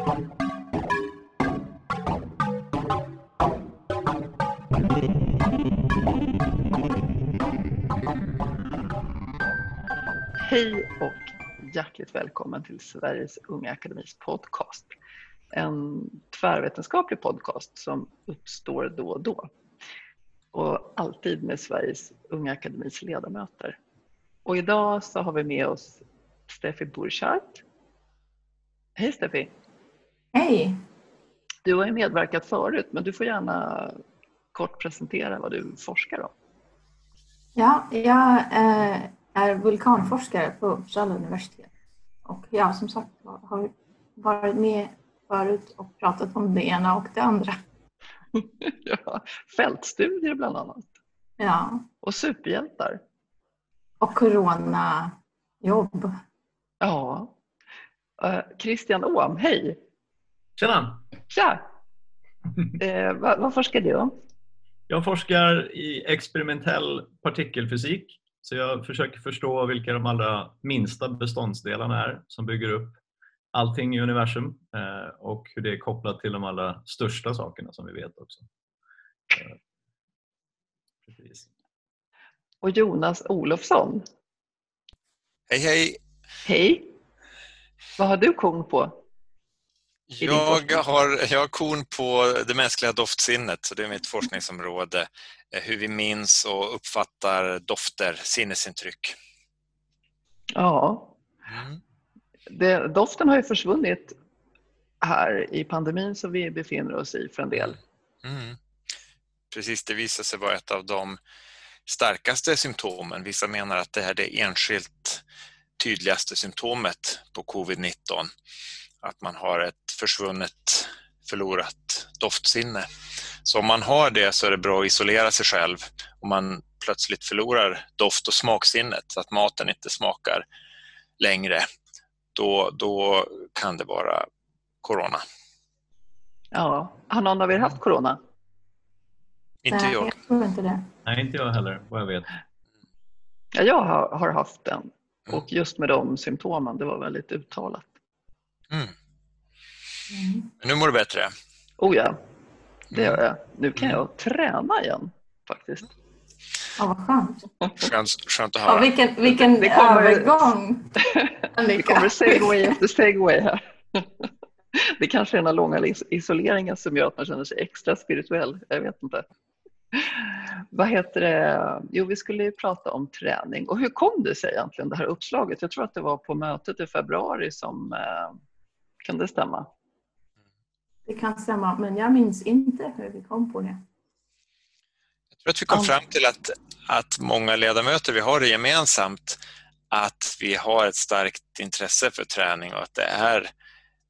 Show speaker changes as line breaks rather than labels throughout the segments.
Hej och hjärtligt välkommen till Sveriges Unga Akademis podcast. En tvärvetenskaplig podcast som uppstår då och då. Och alltid med Sveriges Unga Akademis ledamöter. Och idag så har vi med oss Steffi Burchardt. Hej Steffi!
Hej!
Du har ju medverkat förut men du får gärna kort presentera vad du forskar om.
Ja, jag eh, är vulkanforskare på Uppsala universitet och jag som sagt har varit med förut och pratat om det ena och det andra.
ja, fältstudier bland annat.
Ja.
Och superhjältar.
Och coronajobb.
Ja. Uh, Christian Åhm, hej!
Tjena!
Tja! uh, vad, vad forskar du om?
Jag forskar i experimentell partikelfysik. Så jag försöker förstå vilka de allra minsta beståndsdelarna är som bygger upp allting i universum eh, och hur det är kopplat till de allra största sakerna som vi vet också. Eh,
precis. Och Jonas Olofsson.
Hej hej!
Hej! Vad har du kon på?
Jag har, jag har kon på det mänskliga doftsinnet, så det är mitt forskningsområde. Eh, hur vi minns och uppfattar dofter, sinnesintryck.
Ja. Mm. Det, doften har ju försvunnit här i pandemin som vi befinner oss i för en del. Mm.
Precis, det visar sig vara ett av de starkaste symptomen. Vissa menar att det är det enskilt tydligaste symptomet på covid-19 att man har ett försvunnet, förlorat doftsinne. Så om man har det så är det bra att isolera sig själv om man plötsligt förlorar doft och smaksinnet så att maten inte smakar längre. Då, då kan det vara corona.
Ja, har någon av er haft corona?
Inte
Nej,
jag.
jag tror inte det.
Nej, inte jag heller vad jag vet.
Ja, jag har, har haft den och just med de symptomen, det var väldigt uttalat.
Mm. Mm. Nu mår du bättre?
Oh ja, det gör jag. Nu kan jag träna igen faktiskt.
Ja, vad skönt.
Skönt, skönt att höra.
Ja, vilken vilken det kommer, övergång!
det kommer segway efter segway här. Det kanske är den långa isoleringen som gör att man känner sig extra spirituell. Jag vet inte. Vad heter det? Jo, vi skulle ju prata om träning. Och hur kom det sig egentligen, det här uppslaget? Jag tror att det var på mötet i februari som... Eh, kan det stämma?
Det kan stämma, men jag minns inte hur vi kom på det.
Jag tror att vi kom fram till att, att många ledamöter, vi har det gemensamt, att vi har ett starkt intresse för träning och att det är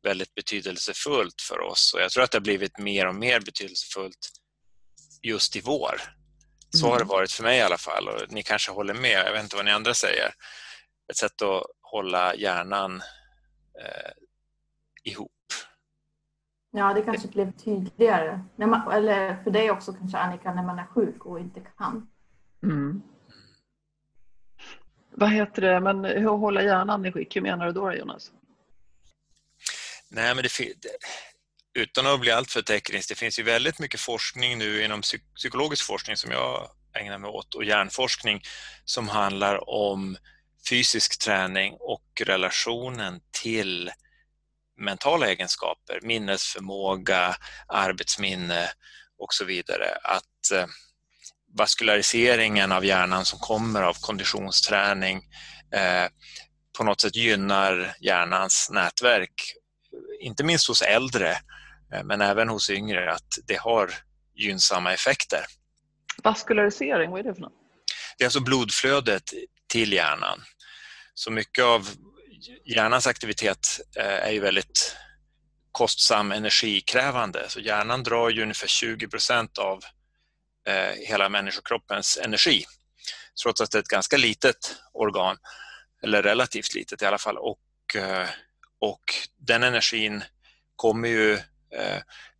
väldigt betydelsefullt för oss. Och jag tror att det har blivit mer och mer betydelsefullt just i vår. Så har det mm. varit för mig i alla fall och ni kanske håller med, jag vet inte vad ni andra säger. Ett sätt att hålla hjärnan eh, ihop.
Ja, det kanske blev tydligare. När man, eller för dig också kanske Annika, när man är sjuk och inte kan. Mm.
Vad heter det, men hur hålla hjärnan i skick, hur menar du då Jonas?
Nej, men det, utan att bli alltför teknisk, det finns ju väldigt mycket forskning nu inom psykologisk forskning som jag ägnar mig åt och hjärnforskning som handlar om fysisk träning och relationen till mentala egenskaper, minnesförmåga, arbetsminne och så vidare. Att eh, vaskulariseringen av hjärnan som kommer av konditionsträning eh, på något sätt gynnar hjärnans nätverk, inte minst hos äldre Eh, men även hos yngre att det har gynnsamma effekter.
Vaskularisering, vad är det för något?
Det är alltså blodflödet till hjärnan. Så mycket av hjärnans aktivitet eh, är ju väldigt kostsam, energikrävande. Så hjärnan drar ju ungefär 20 procent av eh, hela människokroppens energi. Trots att det är ett ganska litet organ, eller relativt litet i alla fall. Och, eh, och den energin kommer ju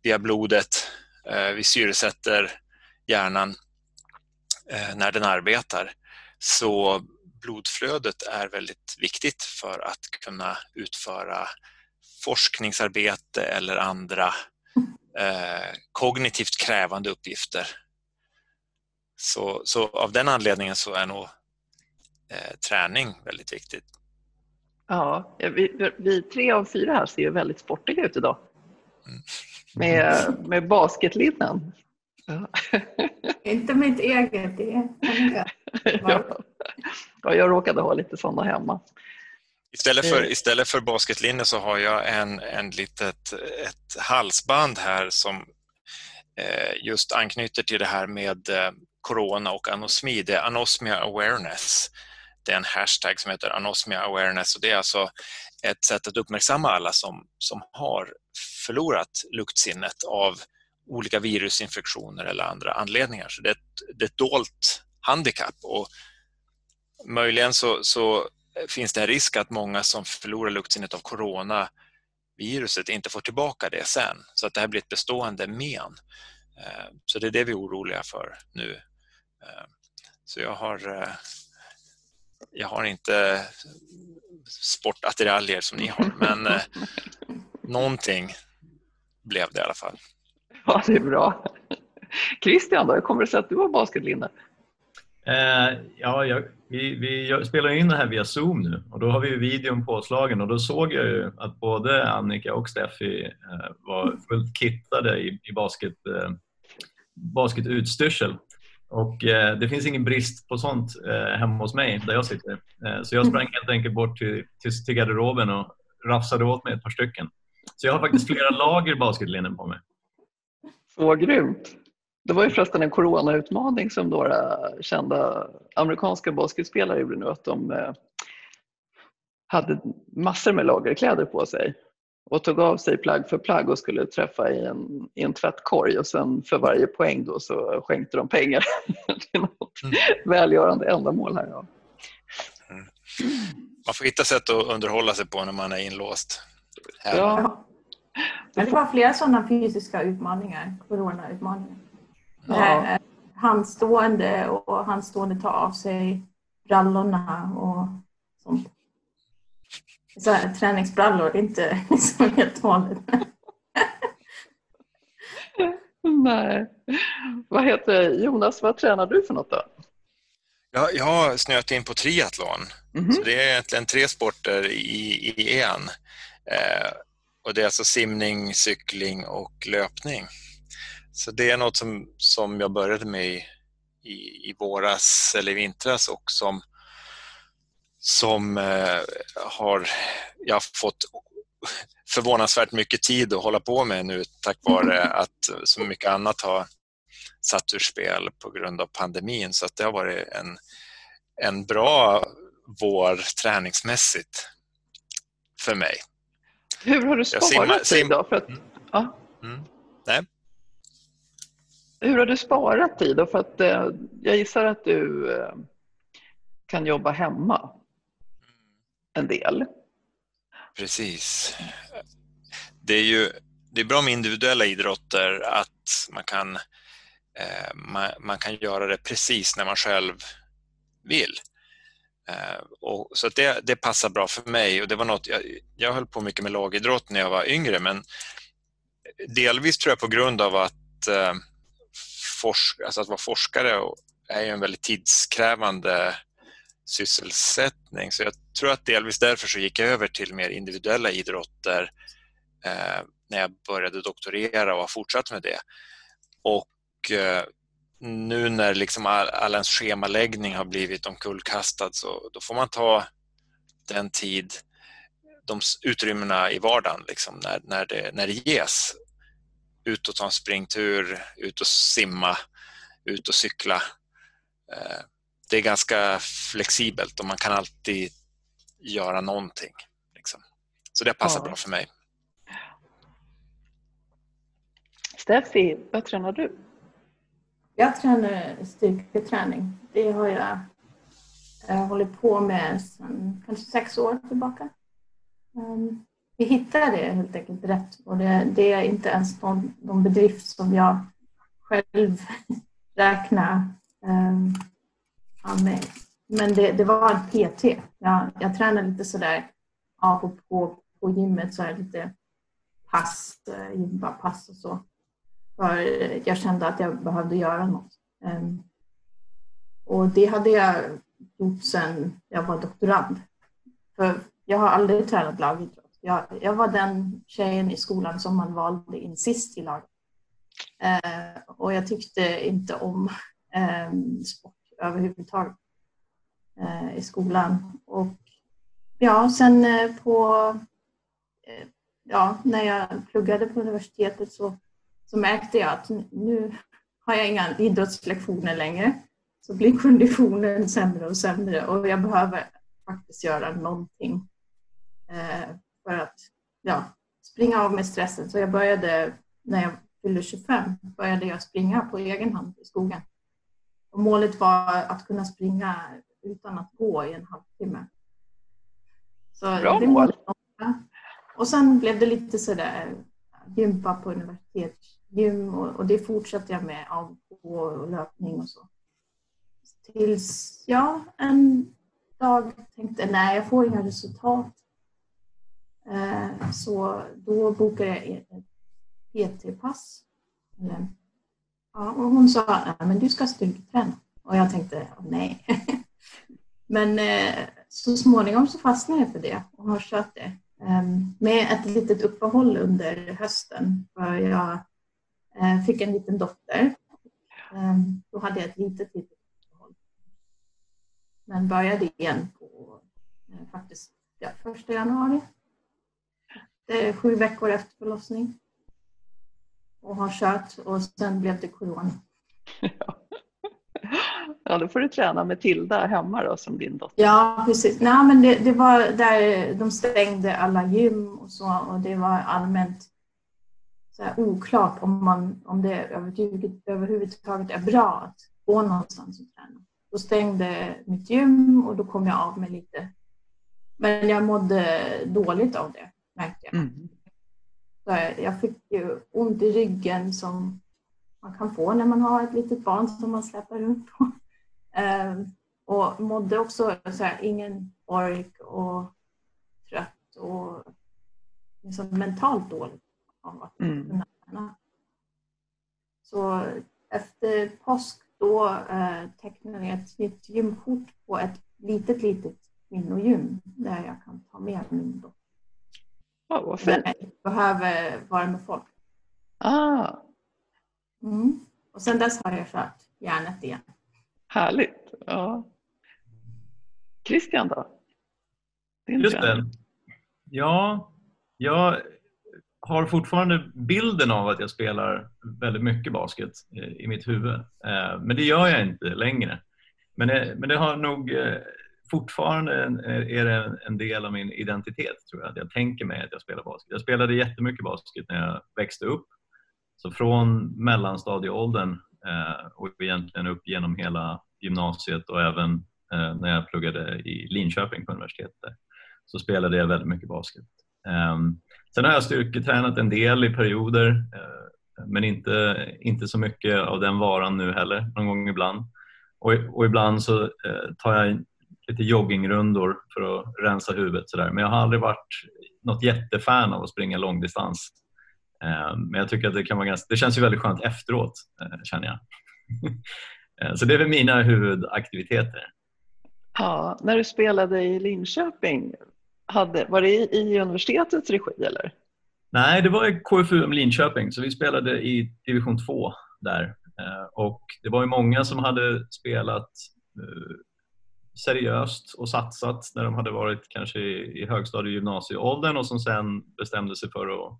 via blodet. Vi syresätter hjärnan när den arbetar. Så blodflödet är väldigt viktigt för att kunna utföra forskningsarbete eller andra eh, kognitivt krävande uppgifter. Så, så av den anledningen så är nog eh, träning väldigt viktigt.
Ja, vi, vi, tre av fyra här ser ju väldigt sportiga ut idag. Mm. Med, med basketlinnen.
Ja. Inte mitt eget, det är
ja. Ja, jag råkade ha lite sådana hemma.
Istället för, eh. istället för basketlinne så har jag en, en litet ett halsband här som eh, just anknyter till det här med eh, corona och anosmi. Det är anosmia awareness. Det är en hashtag som heter anosmia awareness och det är alltså ett sätt att uppmärksamma alla som, som har förlorat luktsinnet av olika virusinfektioner eller andra anledningar. Så det är ett, det är ett dolt handikapp och möjligen så, så finns det en risk att många som förlorar luktsinnet av coronaviruset inte får tillbaka det sen. Så att det här blir ett bestående men. Eh, så det är det vi är oroliga för nu. Eh, så jag har, eh, jag har inte sportattiraljer som ni har, men någonting blev det i alla fall.
Ja, det är bra. Christian, då, hur kommer det sig att du har basketlinne?
Eh, ja, jag, vi, vi spelar in det här via Zoom nu och då har vi videon påslagen och då såg jag ju att både Annika och Steffi eh, var fullt kittade i, i basket, eh, basketutstyrsel. Och eh, det finns ingen brist på sånt eh, hemma hos mig där jag sitter. Eh, så jag sprang helt enkelt bort till, till, till garderoben och rafsade åt mig ett par stycken. Så jag har faktiskt flera lager basketlinnen på mig.
Så grymt! Det var ju förresten en coronautmaning som några kända amerikanska basketspelare gjorde nu att de eh, hade massor med lagerkläder på sig och tog av sig plagg för plagg och skulle träffa i en, i en tvättkorg och sen för varje poäng då så skänkte de pengar till något mm. välgörande ändamål här. Ja.
Mm. Man får hitta sätt att underhålla sig på när man är inlåst.
Ja. ja. Det var flera sådana fysiska utmaningar, coronautmaningar. Ja. Handstående och handstående ta av sig brallorna och sånt. Så här, träningsbrallor, inte liksom helt vanligt.
Nej. Vad heter Jonas, vad tränar du för något då?
Ja, jag har snöat in på triathlon. Mm -hmm. Så det är egentligen tre sporter i, i en. Eh, och det är alltså simning, cykling och löpning. Så det är något som, som jag började med i, i, i våras eller i vintras och som, som eh, har jag har fått förvånansvärt mycket tid att hålla på med nu tack vare att så mycket annat har satt ur spel på grund av pandemin. Så att det har varit en, en bra vår träningsmässigt för mig.
Hur har du sparat tid då? För att, mm. ja. Mm.
Nej
hur har du sparat tid? Då? För att, eh, jag gissar att du eh, kan jobba hemma en del.
Precis. Det är ju det är bra med individuella idrotter att man kan, eh, man, man, kan göra det precis när man själv vill. Eh, och, så det, det passar bra för mig och det var något, jag, jag höll på mycket med lagidrott när jag var yngre men delvis tror jag på grund av att eh, forsk alltså att vara forskare är ju en väldigt tidskrävande sysselsättning. Så jag tror att delvis därför så gick jag över till mer individuella idrotter eh, när jag började doktorera och har fortsatt med det. Och eh, nu när liksom all, all ens schemaläggning har blivit omkullkastad så då får man ta den tid, de utrymmena i vardagen liksom, när, när, det, när det ges ut och ta en springtur, ut och simma, ut och cykla. Eh, det är ganska flexibelt och man kan alltid göra någonting. Liksom. Så det passar ja. bra för mig.
Steffi, vad tränar du?
Jag tränar styrketräning. Det har jag, jag hållit på med sedan kanske sex år tillbaka. Um, vi hittar det helt enkelt rätt. Och det, det är inte ens någon, någon bedrift som jag själv räknar ehm, med. Men det, det var en PT. Jag, jag tränade lite sådär av och på på gymmet så är det lite pass, eh, gympapass och så. För jag kände att jag behövde göra något. Ehm, och det hade jag gjort sedan jag var doktorand. För jag har aldrig tränat lagidrott. Jag, jag var den tjejen i skolan som man valde in sist i laget. Eh, och jag tyckte inte om eh, sport överhuvudtaget eh, i skolan. Och ja, sen eh, på, eh, ja, när jag pluggade på universitetet så, så märkte jag att nu har jag inga idrottslektioner längre. Så blir konditionen sämre och sämre och jag behöver faktiskt göra någonting eh, för att ja, springa av med stressen. Så jag började när jag fyllde 25 började jag springa på egen hand i skogen. Och målet var att kunna springa utan att gå i en halvtimme.
Så Bra mål!
Och sen blev det lite sådär gympa på universitetsgym och, och det fortsatte jag med av och löpning och så. Tills jag en dag tänkte nej, jag får inga resultat. Eh, så då bokade jag ett PT-pass. Ja, och hon sa men du ska styrketräna. Och jag tänkte nej. men eh, så småningom så fastnade jag för det och har kört det. Ehm, med ett litet uppehåll under hösten. För jag eh, fick en liten dotter. Ehm, då hade jag ett litet, litet uppehåll. Men började igen på faktiskt ja, första januari. Är sju veckor efter förlossning och har kört och sen blev det corona.
Ja, då får du träna med Tilda hemma då som din dotter.
Ja, precis. Nej, men det, det var där de stängde alla gym och så och det var allmänt så här oklart om, man, om det överhuvudtaget är bra att gå någonstans och träna. Då stängde mitt gym och då kom jag av mig lite. Men jag mådde dåligt av det, jag. Mm. Så jag fick ju ont i ryggen som man kan få när man har ett litet barn som man släpper runt på. Ehm, och mådde också så här, ingen ork och trött och liksom mentalt dåligt av att mm. Så efter påsk då eh, tecknade jag ett nytt gymkort på ett litet, litet kvinnogym där jag kan ta med min dotter.
Oh, vad fint. Jag
behöver vara med folk.
Ah.
Mm. Och sen dess har jag kört järnet igen.
Härligt. Ja. Christian då?
Din Just det. Ja, jag har fortfarande bilden av att jag spelar väldigt mycket basket i mitt huvud. Eh, men det gör jag inte längre. Men det, men det har nog eh, fortfarande är det en del av min identitet tror jag. Att jag tänker mig att jag spelar basket. Jag spelade jättemycket basket när jag växte upp. Så från mellanstadieåldern eh, och egentligen upp genom hela gymnasiet och även eh, när jag pluggade i Linköping på universitetet så spelade jag väldigt mycket basket. Ehm, sen har jag styrketränat en del i perioder eh, men inte, inte så mycket av den varan nu heller, någon gång ibland. Och, och ibland så tar jag lite joggingrundor för att rensa huvudet. Så Men jag har aldrig varit något jättefan av att springa långdistans. Eh, men jag tycker att det kan vara ganska, det känns ju väldigt skönt efteråt eh, känner jag. Eh, så det är väl mina huvudaktiviteter.
Ja, när du spelade i Linköping, hade, var det i, universitetets regi eller?
Nej, det var i KFUM Linköping så vi spelade i division 2 där. Och det var ju många som hade spelat seriöst och satsat när de hade varit kanske i högstadie och gymnasieåldern och som sen bestämde sig för att,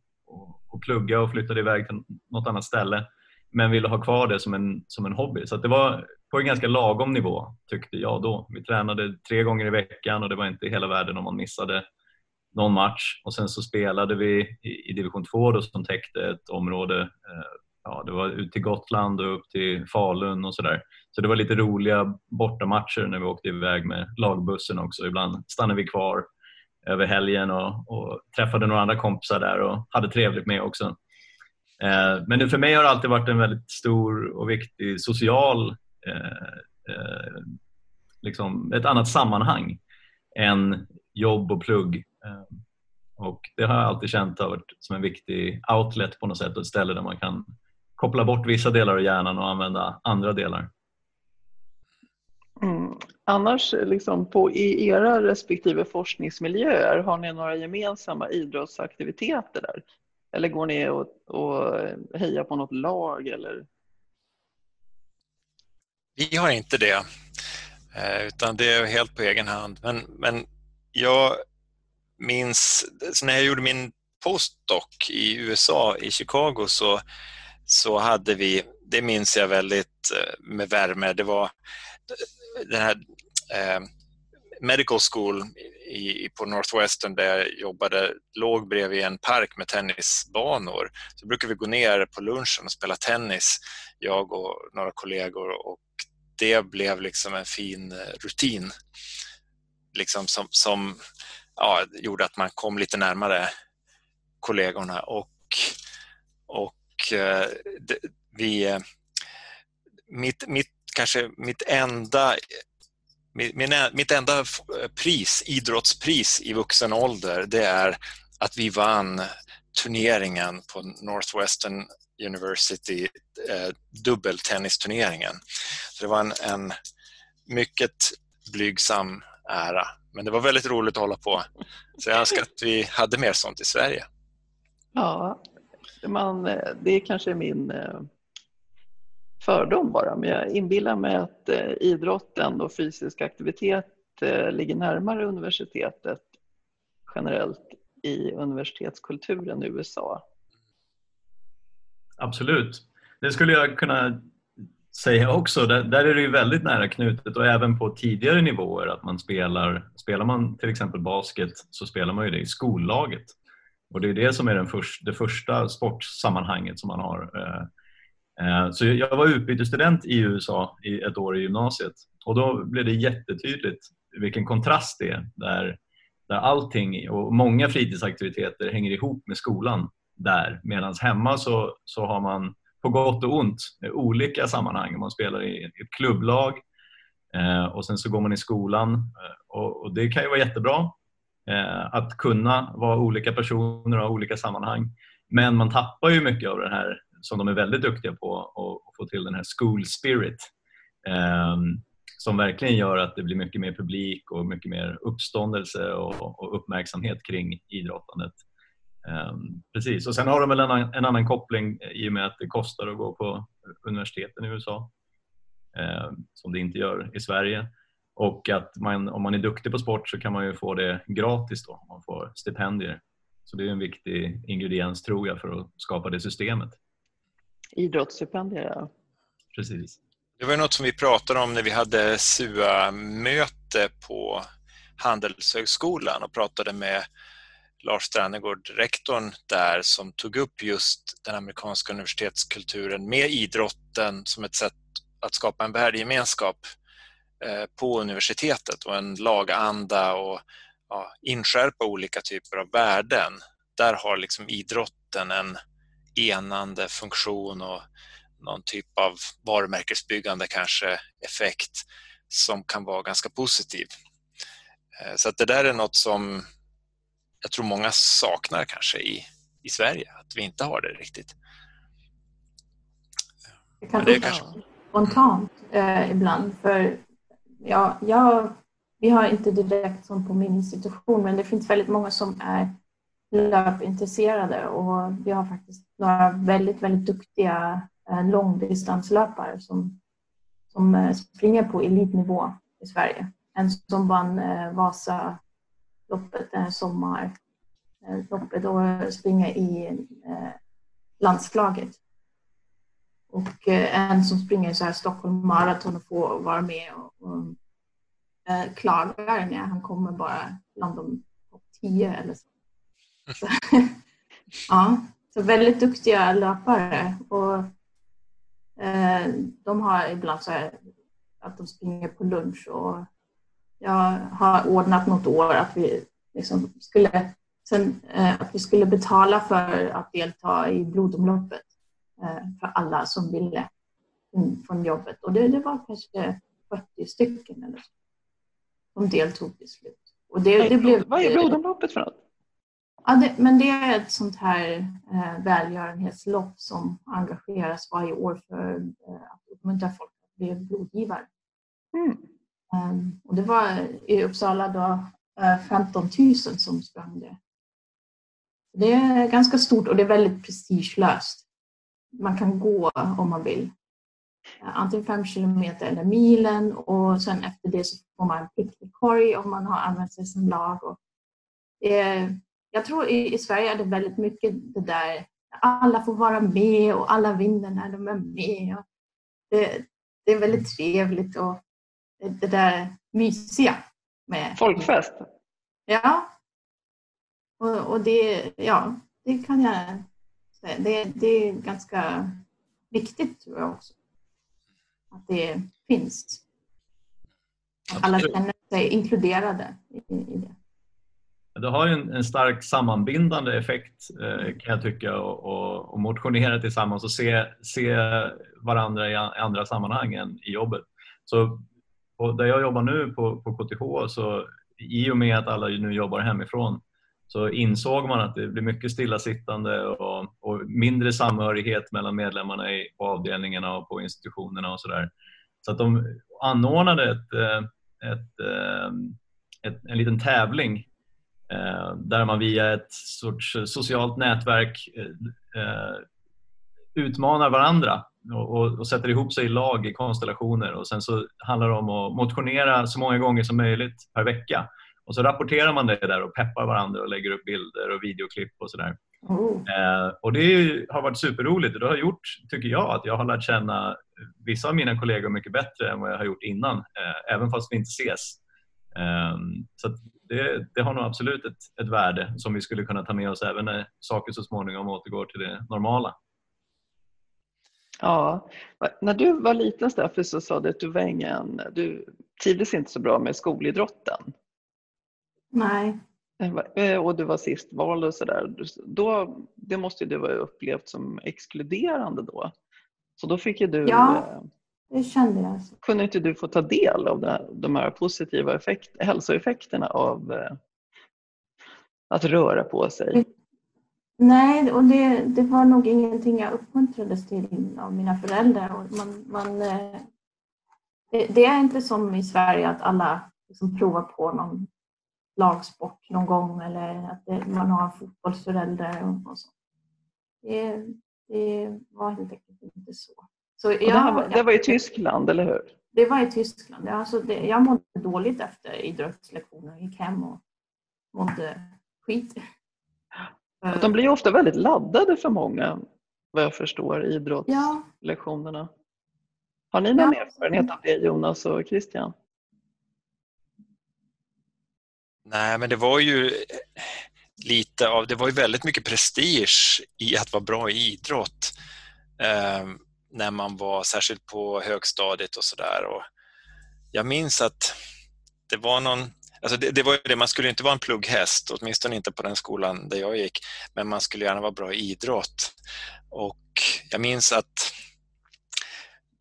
att, plugga och flyttade iväg till något annat ställe men ville ha kvar det som en, som en hobby. Så det var på en ganska lagom nivå tyckte jag då. Vi tränade tre gånger i veckan och det var inte hela världen om man missade någon match och sen så spelade vi i, i division 2 då, som täckte ett område eh, ja, det var ut till Gotland och upp till Falun och sådär. Så det var lite roliga bortamatcher när vi åkte iväg med lagbussen också. Ibland stannade vi kvar över helgen och, och träffade några andra kompisar där och hade trevligt med också. Eh, men för mig har det alltid varit en väldigt stor och viktig social, eh, eh, liksom ett annat sammanhang än jobb och plugg. Eh, Och det har jag alltid känt har varit som en viktig outlet på något sätt och ett ställe där man kan koppla bort vissa delar av hjärnan och använda andra delar.
Mm. Annars liksom på, i era respektive forskningsmiljöer, har ni några gemensamma idrottsaktiviteter där? Eller går ni och, och hejar på något lag? Eller?
Vi har inte det, eh, utan det är helt på egen hand. Men, men jag minns, så när jag gjorde min postdoc i USA, i Chicago, så, så hade vi, det minns jag väldigt eh, med värme, det var den här eh, medical school i, på Northwestern där jag jobbade låg bredvid en park med tennisbanor. Så brukade vi gå ner på lunchen och spela tennis, jag och några kollegor och det blev liksom en fin eh, rutin liksom som, som ja, gjorde att man kom lite närmare kollegorna och, och eh, det, vi, eh, mitt, mitt, kanske mitt enda mitt enda eh, pris, idrottspris i vuxen ålder det är att vi vann turneringen på Northwestern University, eh, dubbeltennisturneringen. Så det var en, en mycket blygsam ära, men det var väldigt roligt att hålla på. Så jag önskar att vi hade mer sånt i Sverige.
Ja, man, eh, det kanske är min eh, fördom bara, men jag inbillar mig att eh, idrotten och fysisk aktivitet eh, ligger närmare universitetet generellt i universitetskulturen i USA.
Absolut. Det skulle jag kunna säga också. Där, där, är det ju väldigt nära knutet och även på tidigare nivåer att man spelar, spelar man till exempel basket så spelar man ju det i skollaget. Och det är det som är den för, det första sportsammanhanget som man har. Eh, Eh, så jag var utbytesstudent i USA i ett år i gymnasiet och då blev det jättetydligt vilken kontrast det är där, där allting och många fritidsaktiviteter hänger ihop med skolan där medan hemma så, så har man på gott och ont olika sammanhang. Man spelar i ett klubblag eh, och sen så går man i skolan eh, och, och det kan ju vara jättebra att kunna vara olika personer och ha olika sammanhang. Men man tappar ju mycket av det här som de är väldigt duktiga på att få till den här school spirit ehm, som verkligen gör att det blir mycket mer publik och mycket mer uppståndelse och, och uppmärksamhet kring idrottandet. Ehm, precis, och sen har de väl en, en, annan koppling i och med att det kostar att gå på universiteten i USA ehm, som det inte gör i Sverige. Och att man, om man är duktig på sport så kan man ju få det gratis då, man får stipendier. Så det är en viktig ingrediens tror jag för att skapa det systemet.
Idrottsstipendier, ja.
Precis.
Det var något som vi pratade om när vi hade SUA-möte på Handelshögskolan och pratade med Lars Strannegård, rektorn där, som tog upp just den amerikanska universitetskulturen med idrotten som ett sätt att skapa en värdegemenskap eh, på universitetet och en laganda och ja, inskärpa olika typer av värden. Där har liksom idrotten en enande funktion och någon typ av varumärkesbyggande kanske effekt som kan vara ganska positiv. Eh, så att det där är något som jag tror många saknar kanske i, i Sverige, att vi inte har det riktigt.
Det kan det kanske... spontant eh, ibland. För ja, jag, vi har inte direkt sånt på min institution, men det finns väldigt många som är löpintresserade och vi har faktiskt några väldigt, väldigt duktiga eh, långdistanslöpare som, som eh, springer på elitnivå i Sverige. En som vann eh, Vasaloppet, den här sommarloppet och springer i landslaget. Och en som springer så här Stockholm Marathon och får vara med och, och klagar när han kommer bara bland de topp tio eller så så ja, så väldigt duktiga löpare och eh, de har ibland så här att de springer på lunch och jag har ordnat något år att vi liksom skulle, sen, eh, att vi skulle betala för att delta i blodomloppet eh, för alla som ville från jobbet. Och det, det var kanske 40 stycken eller så, som deltog till slut. Och det, det blev,
Vad är blodomloppet för något?
Ja, det, men det är ett sånt här eh, välgörenhetslopp som engageras varje år för eh, att uppmuntra folk att bli blodgivare.
Mm.
Um, och det var i Uppsala då eh, 15 000 som sprang det. Det är ganska stort och det är väldigt prestigelöst. Man kan gå om man vill. Eh, antingen fem kilometer eller milen och sen efter det så får man en picknickkorg om man har använt sig som lag. Och det är, jag tror i, i Sverige är det väldigt mycket det där alla får vara med och alla vinner när de är med. Det, det är väldigt trevligt och det, det där mysiga. Med,
Folkfest.
Ja. Och, och det, ja, det kan jag säga. Det, det är ganska viktigt tror jag också. Att det finns. Att alla känner sig inkluderade i, i det.
Det har ju en, en stark sammanbindande effekt eh, kan jag tycka och, motionera tillsammans och se, se varandra i andra sammanhang än i jobbet. Så där jag jobbar nu på, på KTH så i och med att alla nu jobbar hemifrån så insåg man att det blir mycket stillasittande och, och mindre samhörighet mellan medlemmarna i, på avdelningarna och på institutionerna och sådär. Så att de anordnade ett, eh, ett, eh, ett, en liten tävling där man via ett sorts socialt nätverk eh, utmanar varandra och, och, sätter ihop sig i lag i konstellationer och sen så handlar det om att motionera så många gånger som möjligt per vecka. Och så rapporterar man det där och peppar varandra och lägger upp bilder och videoklipp och sådär.
Oh.
Eh, och det har varit superroligt och det har gjort, tycker jag, att jag har lärt känna vissa av mina kollegor mycket bättre än vad jag har gjort innan, eh, även fast vi inte ses. Eh, så det, det, har nog absolut ett, ett värde som vi skulle kunna ta med oss även när saker så småningom återgår till det normala.
Ja, när du var liten Steffi så sa du att du var ingen, du trivdes inte så bra med skolidrotten.
Nej.
Eh, och du var sist vald och sådär. Det måste ju du ha upplevt som exkluderande då. Så då fick ju du
ja. Det kände jag.
Kunde inte du få ta del av det, de här positiva effekt, hälsoeffekterna av eh, att röra på sig?
Nej, och det, det var nog ingenting jag uppmuntrades till av mina föräldrar. man, man, eh, det, det, är inte som i Sverige att alla liksom provar på någon lagsport någon gång eller att det, man har fotbollsföräldrar och, och så. Det, det var helt enkelt inte så.
Så jag, det, var, det var i Tyskland, eller hur?
Det var i Tyskland. Alltså det, jag mådde dåligt efter idrottslektioner. Jag gick hem och mådde skit.
De blir ofta väldigt laddade för många, vad jag förstår, idrottslektionerna. Ja. Har ni någon ja. erfarenhet av det, Jonas och Christian?
Nej, men det var ju lite av, det var ju väldigt mycket prestige i att vara bra i idrott. Ehm, när man var särskilt på högstadiet och sådär. Jag minns att det var någon Alltså det, det, var det, man skulle inte vara en plugghäst, åtminstone inte på den skolan där jag gick, men man skulle gärna vara bra i idrott. Och jag minns att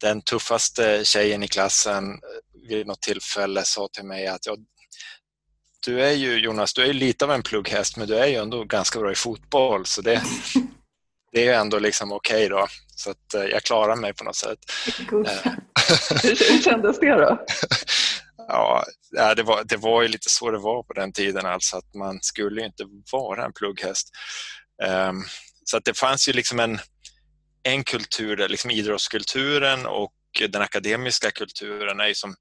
den tuffaste tjejen i klassen vid något tillfälle sa till mig att ja, du är ju Jonas, du är lite av en plugghäst men du är ju ändå ganska bra i fotboll så det, det är ändå liksom okej okay då. Så att eh, jag klarar mig på något sätt.
Eh. Hur kändes det då?
ja, det var, det var ju lite så det var på den tiden, alltså att man skulle inte vara en plugghäst. Um, så att det fanns ju liksom en, en kultur där, liksom idrottskulturen och den akademiska kulturen är ju som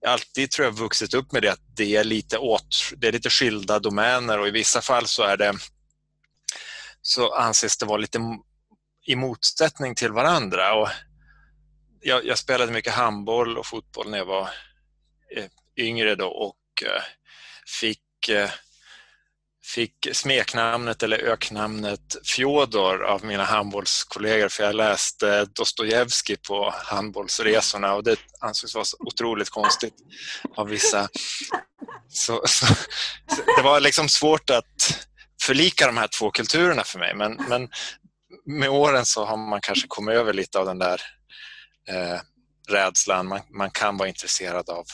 jag alltid tror jag vuxit upp med det att det är lite åt, det är lite skilda domäner och i vissa fall så är det så anses det vara lite i motsättning till varandra. Och jag, jag, spelade mycket handboll och fotboll när jag var eh, yngre då och eh, fick, eh, fick smeknamnet eller öknamnet Fjodor av mina handbollskollegor för jag läste Dostojevskij på handbollsresorna och det ansågs vara så otroligt konstigt av vissa. Så, så, så det var liksom svårt att förlika de här två kulturerna för mig men, men med åren så har man kanske kommit över lite av den där eh, rädslan. Man, man, kan vara intresserad av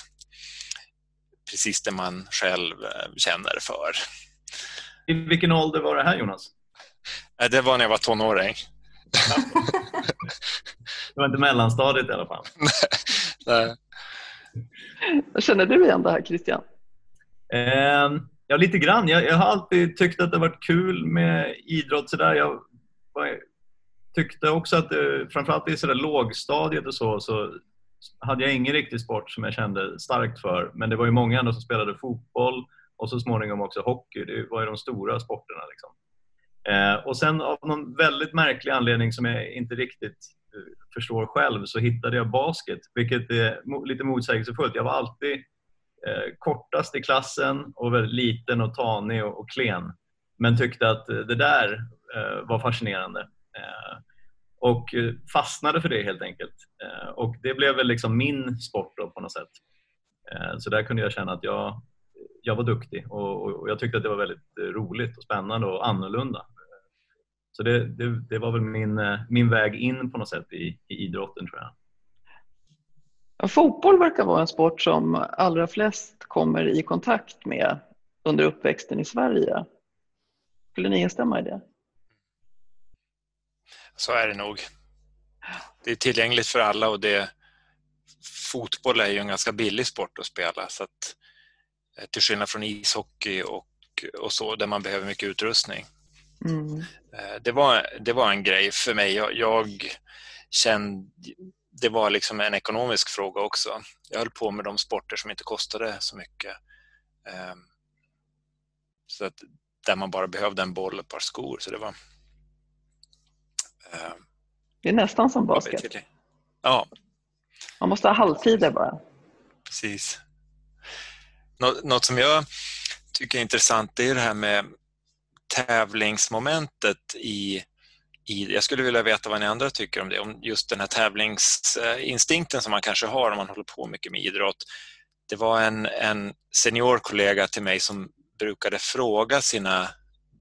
precis det man själv eh, känner för.
I vilken ålder var det här Jonas?
Det var när jag var tonåring.
det var inte mellanstadiet i alla fall.
Nej.
Känner
du igen det här Christian?
Eh, ja, lite grann. Jag, jag, har alltid tyckt att det varit kul med idrott. Så där. Jag var, tyckte också att det, framförallt i så där lågstadiet och så, så hade jag ingen riktig sport som jag kände starkt för. Men det var ju många ändå som spelade fotboll och så småningom också hockey. Det var ju de stora sporterna. Liksom. Eh, och sen av någon väldigt märklig anledning som jag inte riktigt eh, förstår själv så hittade jag basket, vilket är lite motsägelsefullt. Jag var alltid Eh, kortast i klassen och väldigt liten och tanig och, och klen. Men tyckte att eh, det där eh, var fascinerande. Eh, och eh, fastnade för det helt enkelt. Eh, och det blev väl liksom min sport då, på något sätt. Så där kunde jag känna att jag, jag var duktig och, och jag tyckte att det var väldigt roligt och spännande och annorlunda. Så det, det, det, var väl min, min väg in på något sätt i, i idrotten tror jag.
Fotboll verkar vara en sport som allra flest kommer i kontakt med under uppväxten i Sverige. Skulle ni instämma i det?
Så är det nog. Det är tillgängligt för alla och det, fotboll är ju en ganska billig sport att spela så att, eh, till skillnad från ishockey och, och så där man behöver mycket utrustning. Mm. Eh, det, var, det var en grej för mig. Jag, jag kände, det var liksom en ekonomisk fråga också. Jag höll på med de sporter som inte kostade så mycket. Ehm, så att, där man bara behövde en boll och ett par skor. Så det var,
ehm, det är nästan som basket.
Ja.
Man måste ha halvtider bara.
Precis. Något som jag tycker är intressant det är det här med tävlingsmomentet i, i... Jag skulle vilja veta vad ni andra tycker om det, om just den här tävlingsinstinkten som man kanske har om man håller på mycket med idrott. Det var en, en senior kollega till mig som brukade fråga sina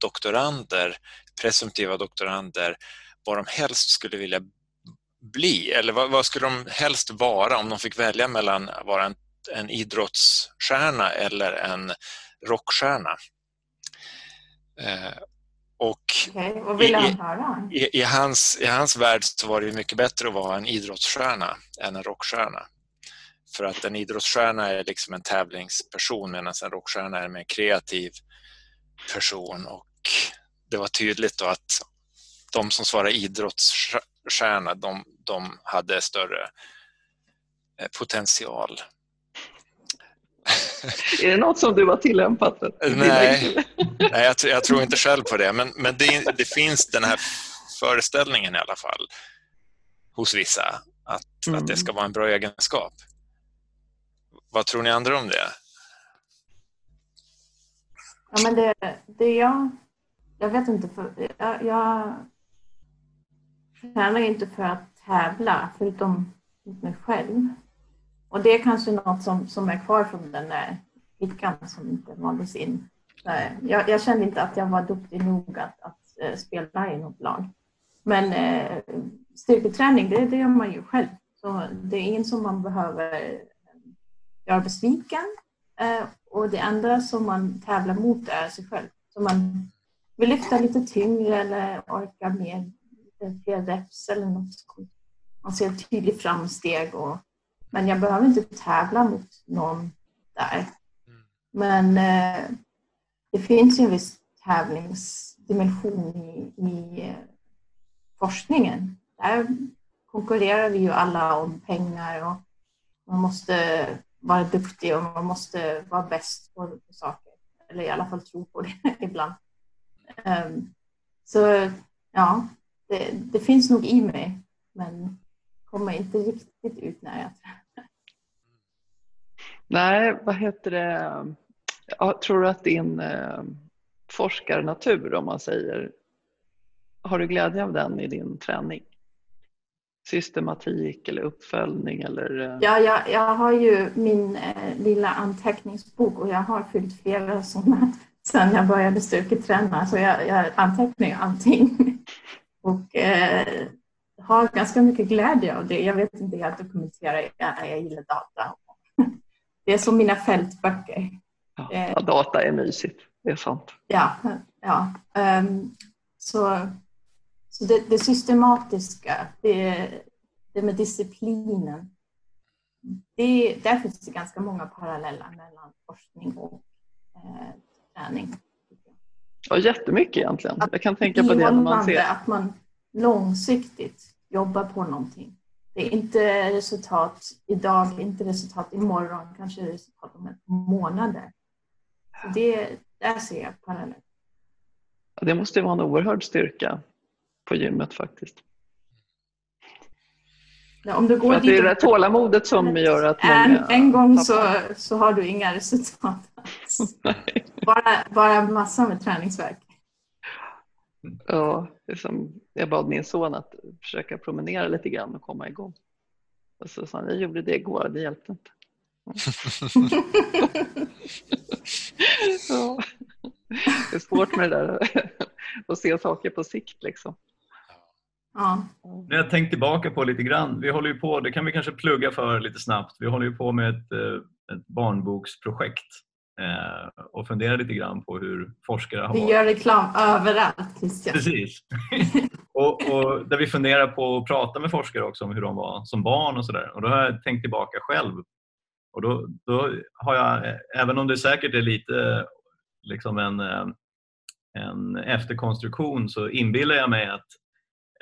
doktorander, presumtiva doktorander, vad de helst skulle vilja bli eller vad, vad, skulle de helst vara om de fick välja mellan att vara en, en idrottsstjärna eller en rockstjärna.
Eh, och okay, vad ville han höra?
I, i, hans, I hans värld så var det mycket bättre att vara en idrottsstjärna än en rockstjärna. För att en idrottsstjärna är liksom en tävlingsperson medan en rockstjärna är en mer kreativ person. Och det var tydligt då att de som svarade idrottsstjärna, de, de hade större eh, potential.
Är det något som du har tillämpat?
Nej, nej jag, jag, tror inte själv på det. Men, men det, det, finns den här föreställningen i alla fall hos vissa att, mm. att det ska vara en bra egenskap. Vad tror ni andra om det?
Ja, men det, det jag... Jag vet inte. För, jag, jag tränar inte för att tävla, förutom mot mig själv. Och det är kanske något som, som är kvar från den där flickan som inte valdes in. Eh, jag, jag, kände inte att jag var duktig nog att, att eh, spela i något lag. Men eh, styrketräning, det, det gör man ju själv. Så det är ingen som man behöver eh, göra besviken. Eh, och det enda som man tävlar mot är sig själv. Så man vill lyfta lite tyngre eller orka mer fler reps eller något. Man ser tydligt framsteg. Och, men jag behöver inte tävla mot någon där. Men eh, det finns ju en viss tävlingsdimension i, i eh, forskningen. Där konkurrerar vi ju alla om pengar och man måste vara duktig och man måste vara bäst på, på saker. Eller i alla fall tro på det ibland. Um, så ja, det, det, finns nog i mig, men kommer inte riktigt ut när jag tränar.
Nej, vad heter det? Jag tror du att din eh, forskarnatur, om man säger, har du glädje av den i din träning? Systematik eller uppföljning eller?
Eh? Ja, jag, jag har ju min eh, lilla anteckningsbok och jag har fyllt flera sådana sedan jag började styrketräna, så jag, jag antecknar allting och eh, har ganska mycket glädje av det. Jag vet inte, jag dokumenterar, jag, jag gillar data. Det är som mina fältböcker.
Ja, data är mysigt, det är sant.
Ja, ja, um, så, så det, det systematiska, det, det med disciplinen, det, där finns det ganska många paralleller mellan forskning och eh, träning.
Ja, jättemycket egentligen. Jag kan tänka på det när man ser...
Att man långsiktigt jobbar på någonting. Det är inte resultat idag, inte resultat imorgon, kanske resultat om ett månader. Det, där ser jag parallellt.
Det måste vara en oerhörd styrka på gymmet faktiskt.
Ja, om du går
det är det tålamodet som gör att
En, en gång så, så har du inga resultat bara, bara massor med träningsverk.
Ja, det är som jag bad min son att försöka promenera lite grann och komma igång. Och så sa han, jag gjorde det igår, det hjälpte inte. ja. Det är svårt med det där att se saker på sikt liksom.
Ja.
När jag tänkt tillbaka på lite grann, vi håller ju på, det kan vi kanske plugga för lite snabbt, vi håller ju på med ett, eh, ett barnboksprojekt eh, och funderar lite grann på hur forskare har
Vi gör reklam överallt Christian.
Precis. och, och, där vi funderar på att prata med forskare också om hur de var som barn och sådär. Och då har jag tänkt tillbaka själv. Och då, då har jag, även om det säkert är lite liksom en, eh, en efterkonstruktion så inbillar jag mig att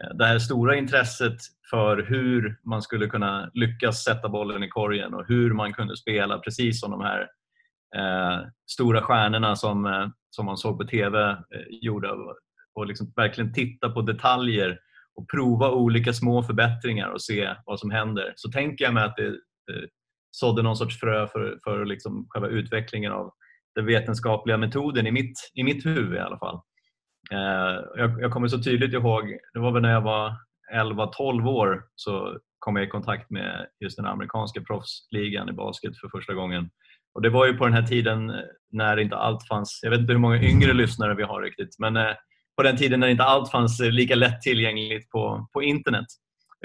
eh, det här stora intresset för hur man skulle kunna lyckas sätta bollen i korgen och hur man kunde spela precis som de här Eh, stora stjärnorna som, eh, som man såg på TV eh, gjorde och liksom verkligen titta på detaljer och prova olika små förbättringar och se vad som händer. Så tänker jag mig att det eh, sådde någon sorts frö för, för liksom själva utvecklingen av den vetenskapliga metoden i mitt, i mitt huvud i alla fall. Eh, jag, jag kommer så tydligt ihåg, det var väl när jag var 11-12 år så kom jag i kontakt med just den amerikanska proffsligan i basket för första gången. Och Det var ju på den här tiden eh, när inte allt fanns, jag vet inte hur många yngre lyssnare vi har riktigt, men eh, på den tiden när inte allt fanns eh, lika lätt tillgängligt på, på internet.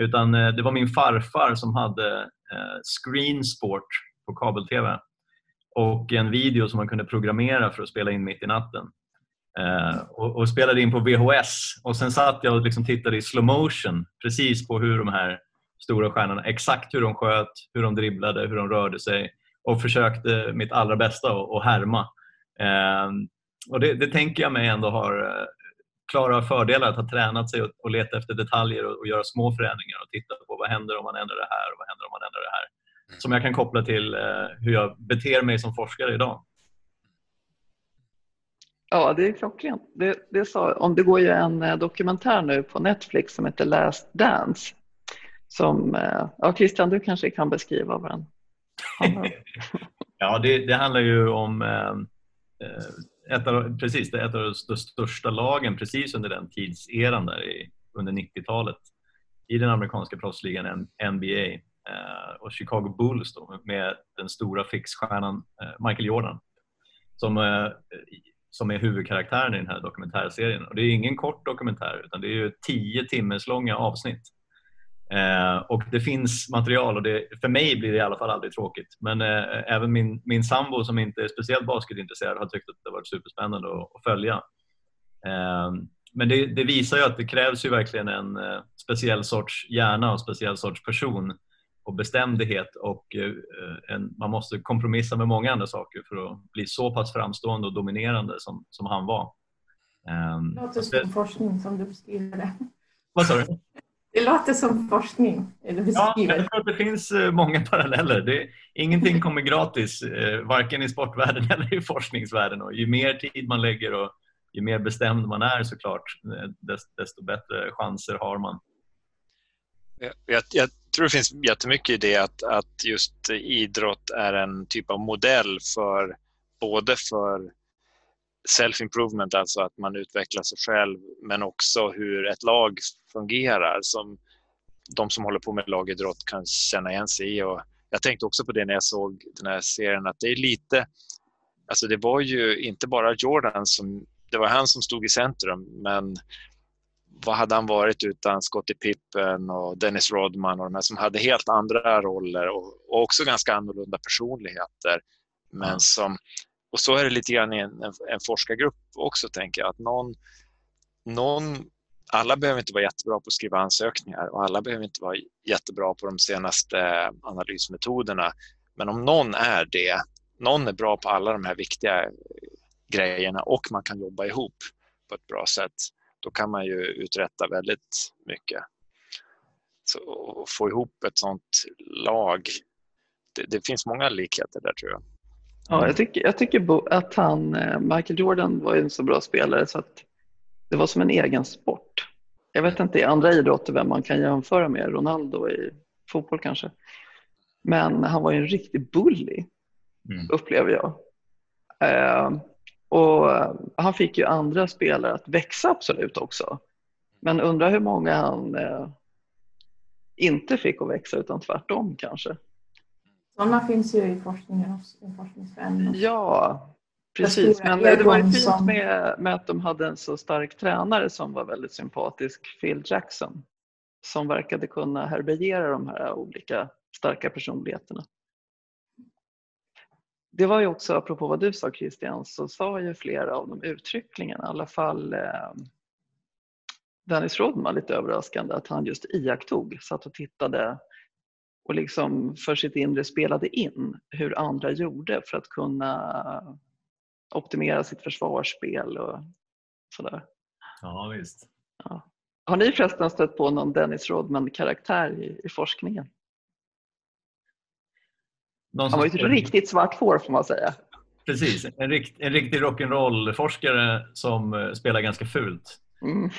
Utan det var min farfar som hade Screensport på kabel-tv och en video som man kunde programmera för att spela in mitt i natten. Eh, och, och, spelade in på VHS och sen satt jag och liksom tittade i slow motion precis på hur de här stora stjärnorna, exakt hur de sköt, hur de dribblade, hur de rörde sig och försökte mitt allra bästa att härma. Eh, och det, det, tänker jag mig ändå har eh, klara fördelar att ha tränat sig och, och leta efter detaljer och, och, göra små förändringar och titta på vad händer om man ändrar det här och vad händer om man ändrar det här. Mm. Som jag kan koppla till eh, hur jag beter mig som forskare idag.
Ja, det är klockrent. Det, det sa, om det går ju en eh, dokumentär nu på Netflix som heter Last Dance. Som, ja, Christian, du kanske kan beskriva vad den?
ja, det, det, handlar ju om eh, eh ett av, precis, det är ett av de största lagen precis under den tidseran där i, under 90-talet i den amerikanska proffsligan NBA eh, och Chicago Bulls då, med den stora fixstjärnan eh, Michael Jordan som, eh, som är huvudkaraktären i den här dokumentärserien. Och det är ingen kort dokumentär utan det är ju tio timmars långa avsnitt Eh, och det finns material och det, för mig blir det i alla fall aldrig tråkigt. Men eh, även min, min sambo som inte är speciellt basketintresserad har tyckt att det har varit superspännande att, att följa. Eh, men det, det, visar ju att det krävs ju verkligen en eh, speciell sorts hjärna och speciell sorts person och bestämdhet och eh, en, man måste kompromissa med många andra saker för att bli så pass framstående och dominerande som, som han var.
Ehm, det låter som forskning som du beskriver det.
Vad sa du?
Det låter som forskning. Eller
ja, jag tror att det finns eh, många paralleller. Det, ingenting kommer gratis, eh, varken i sportvärlden eller i forskningsvärlden. Och ju mer tid man lägger och ju mer bestämd man är såklart, eh, desto bättre chanser har man.
Jag, jag, tror det finns jättemycket i det att, att just idrott är en typ av modell för både för self-improvement, alltså att man utvecklar sig själv, men också hur ett lag fungerar som de som håller på med lagidrott kan känna igen sig i. Och jag tänkte också på det när jag såg den här serien, att det är lite... Alltså det var ju inte bara Jordan som... Det var han som stod i centrum, men vad hade han varit utan Scottie Pippen och Dennis Rodman och de här som hade helt andra roller och, och också ganska annorlunda personligheter, men som och så är det lite grann i en, en, en forskargrupp också, tänker jag. Att någon, någon, alla behöver inte vara jättebra på att skriva ansökningar och alla behöver inte vara jättebra på de senaste eh, analysmetoderna. Men om någon är det, någon är bra på alla de här viktiga eh, grejerna och man kan jobba ihop på ett bra sätt, då kan man ju uträtta väldigt mycket. Så att få ihop ett sånt lag, det, det finns många likheter där tror jag.
Ja, jag tycker, jag tycker att han, eh, Michael Jordan var en så bra spelare så att det var som en egen sport. Jag vet inte i andra idrotter vem man kan jämföra med, Ronaldo i fotboll kanske. Men han var ju en riktig bully, mm. upplever jag. Eh, och han fick ju andra spelare att växa absolut också. Men undrar hur många han eh, inte fick att växa utan tvärtom kanske.
Sådana finns ju i forskningen också, i forskningsvärlden.
Ja, precis. Men det var ju fint med, med att de hade en så stark tränare som var väldigt sympatisk, Phil Jackson, som verkade kunna härbärgera de här olika starka personligheterna. Det var ju också, apropå vad du sa Christian, så sa ju flera av dem uttryckligen, i alla fall eh, Dennis Rodman lite överraskande, att han just iakttog, satt och tittade och liksom för sitt inre spelade in hur andra gjorde för att kunna optimera sitt försvarsspel och sådär.
Ja, visst.
Ja. Har ni förresten stött på någon Dennis Rodman-karaktär i, i forskningen? Han var ju ett riktigt svart får får man säga.
Precis, en, rikt, en riktig rock'n'roll-forskare som uh, spelar ganska fult. Mm.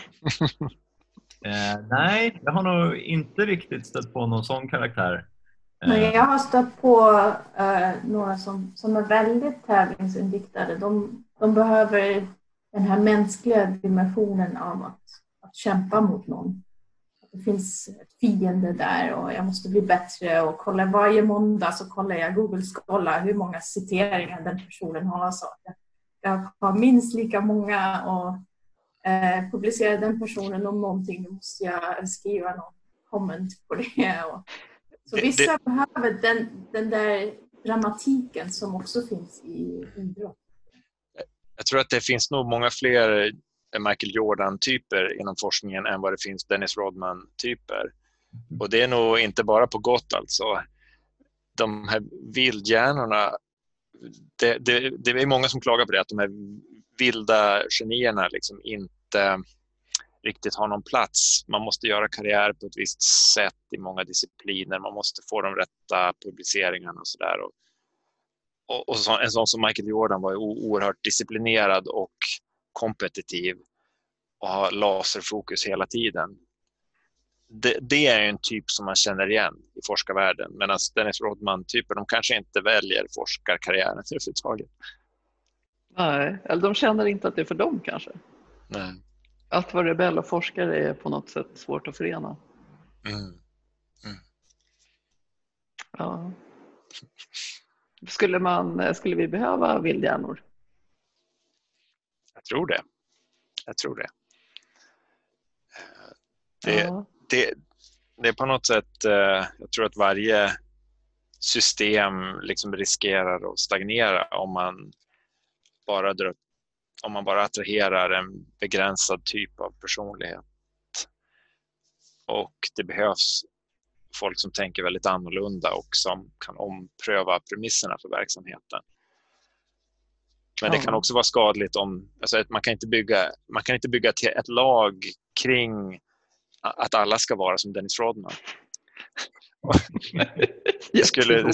eh, nej, jag har nog inte riktigt stött på någon sån karaktär.
Men jag har stött på uh, några som, som är väldigt tävlingsinriktade. De, de behöver den här mänskliga dimensionen av att, att kämpa mot någon. Det finns ett fiende där och jag måste bli bättre och kolla varje måndag så kollar jag Google kolla hur många citeringar den personen har. Så jag har minst lika många och eh, publicerar den personen om någonting då måste jag skriva någon komment på det. Och, så vissa det, behöver den, den där dramatiken som också finns i idrott.
Jag tror att det finns nog många fler Michael Jordan-typer inom forskningen än vad det finns Dennis Rodman-typer. Mm. Och det är nog inte bara på gott alltså. De här vildhjärnorna, det, det, det är många som klagar på det, att de här vilda genierna liksom inte inte eh, riktigt har någon plats. Man måste göra karriär på ett visst sätt i många discipliner. Man måste få de rätta publiceringarna och sådär. Och, och, och så, en sån som Michael Jordan var oerhört disciplinerad och kompetitiv och har laserfokus hela tiden. Det, det, är en typ som man känner igen i forskarvärlden medan Dennis Rodman-typer de kanske inte väljer forskarkarriären överhuvudtaget.
Nej, eller de känner inte att det är för dem kanske.
Nej.
Att vara rebell och forskare är på något sätt svårt att förena.
Mm. Mm.
Ja. Skulle, man, skulle vi behöva vildhjärnor?
Jag tror det. Jag tror det. Det, ja. det, det är på något sätt, eh, jag tror att varje system liksom riskerar att stagnera om man bara drar, om man bara attraherar en begränsad typ av personlighet. Och det behövs folk som tänker väldigt annorlunda och som kan ompröva premisserna för verksamheten. Men det kan också vara skadligt om... Alltså man, kan inte bygga, man kan inte bygga ett lag kring att alla ska vara som Dennis Rodman. det, skulle, det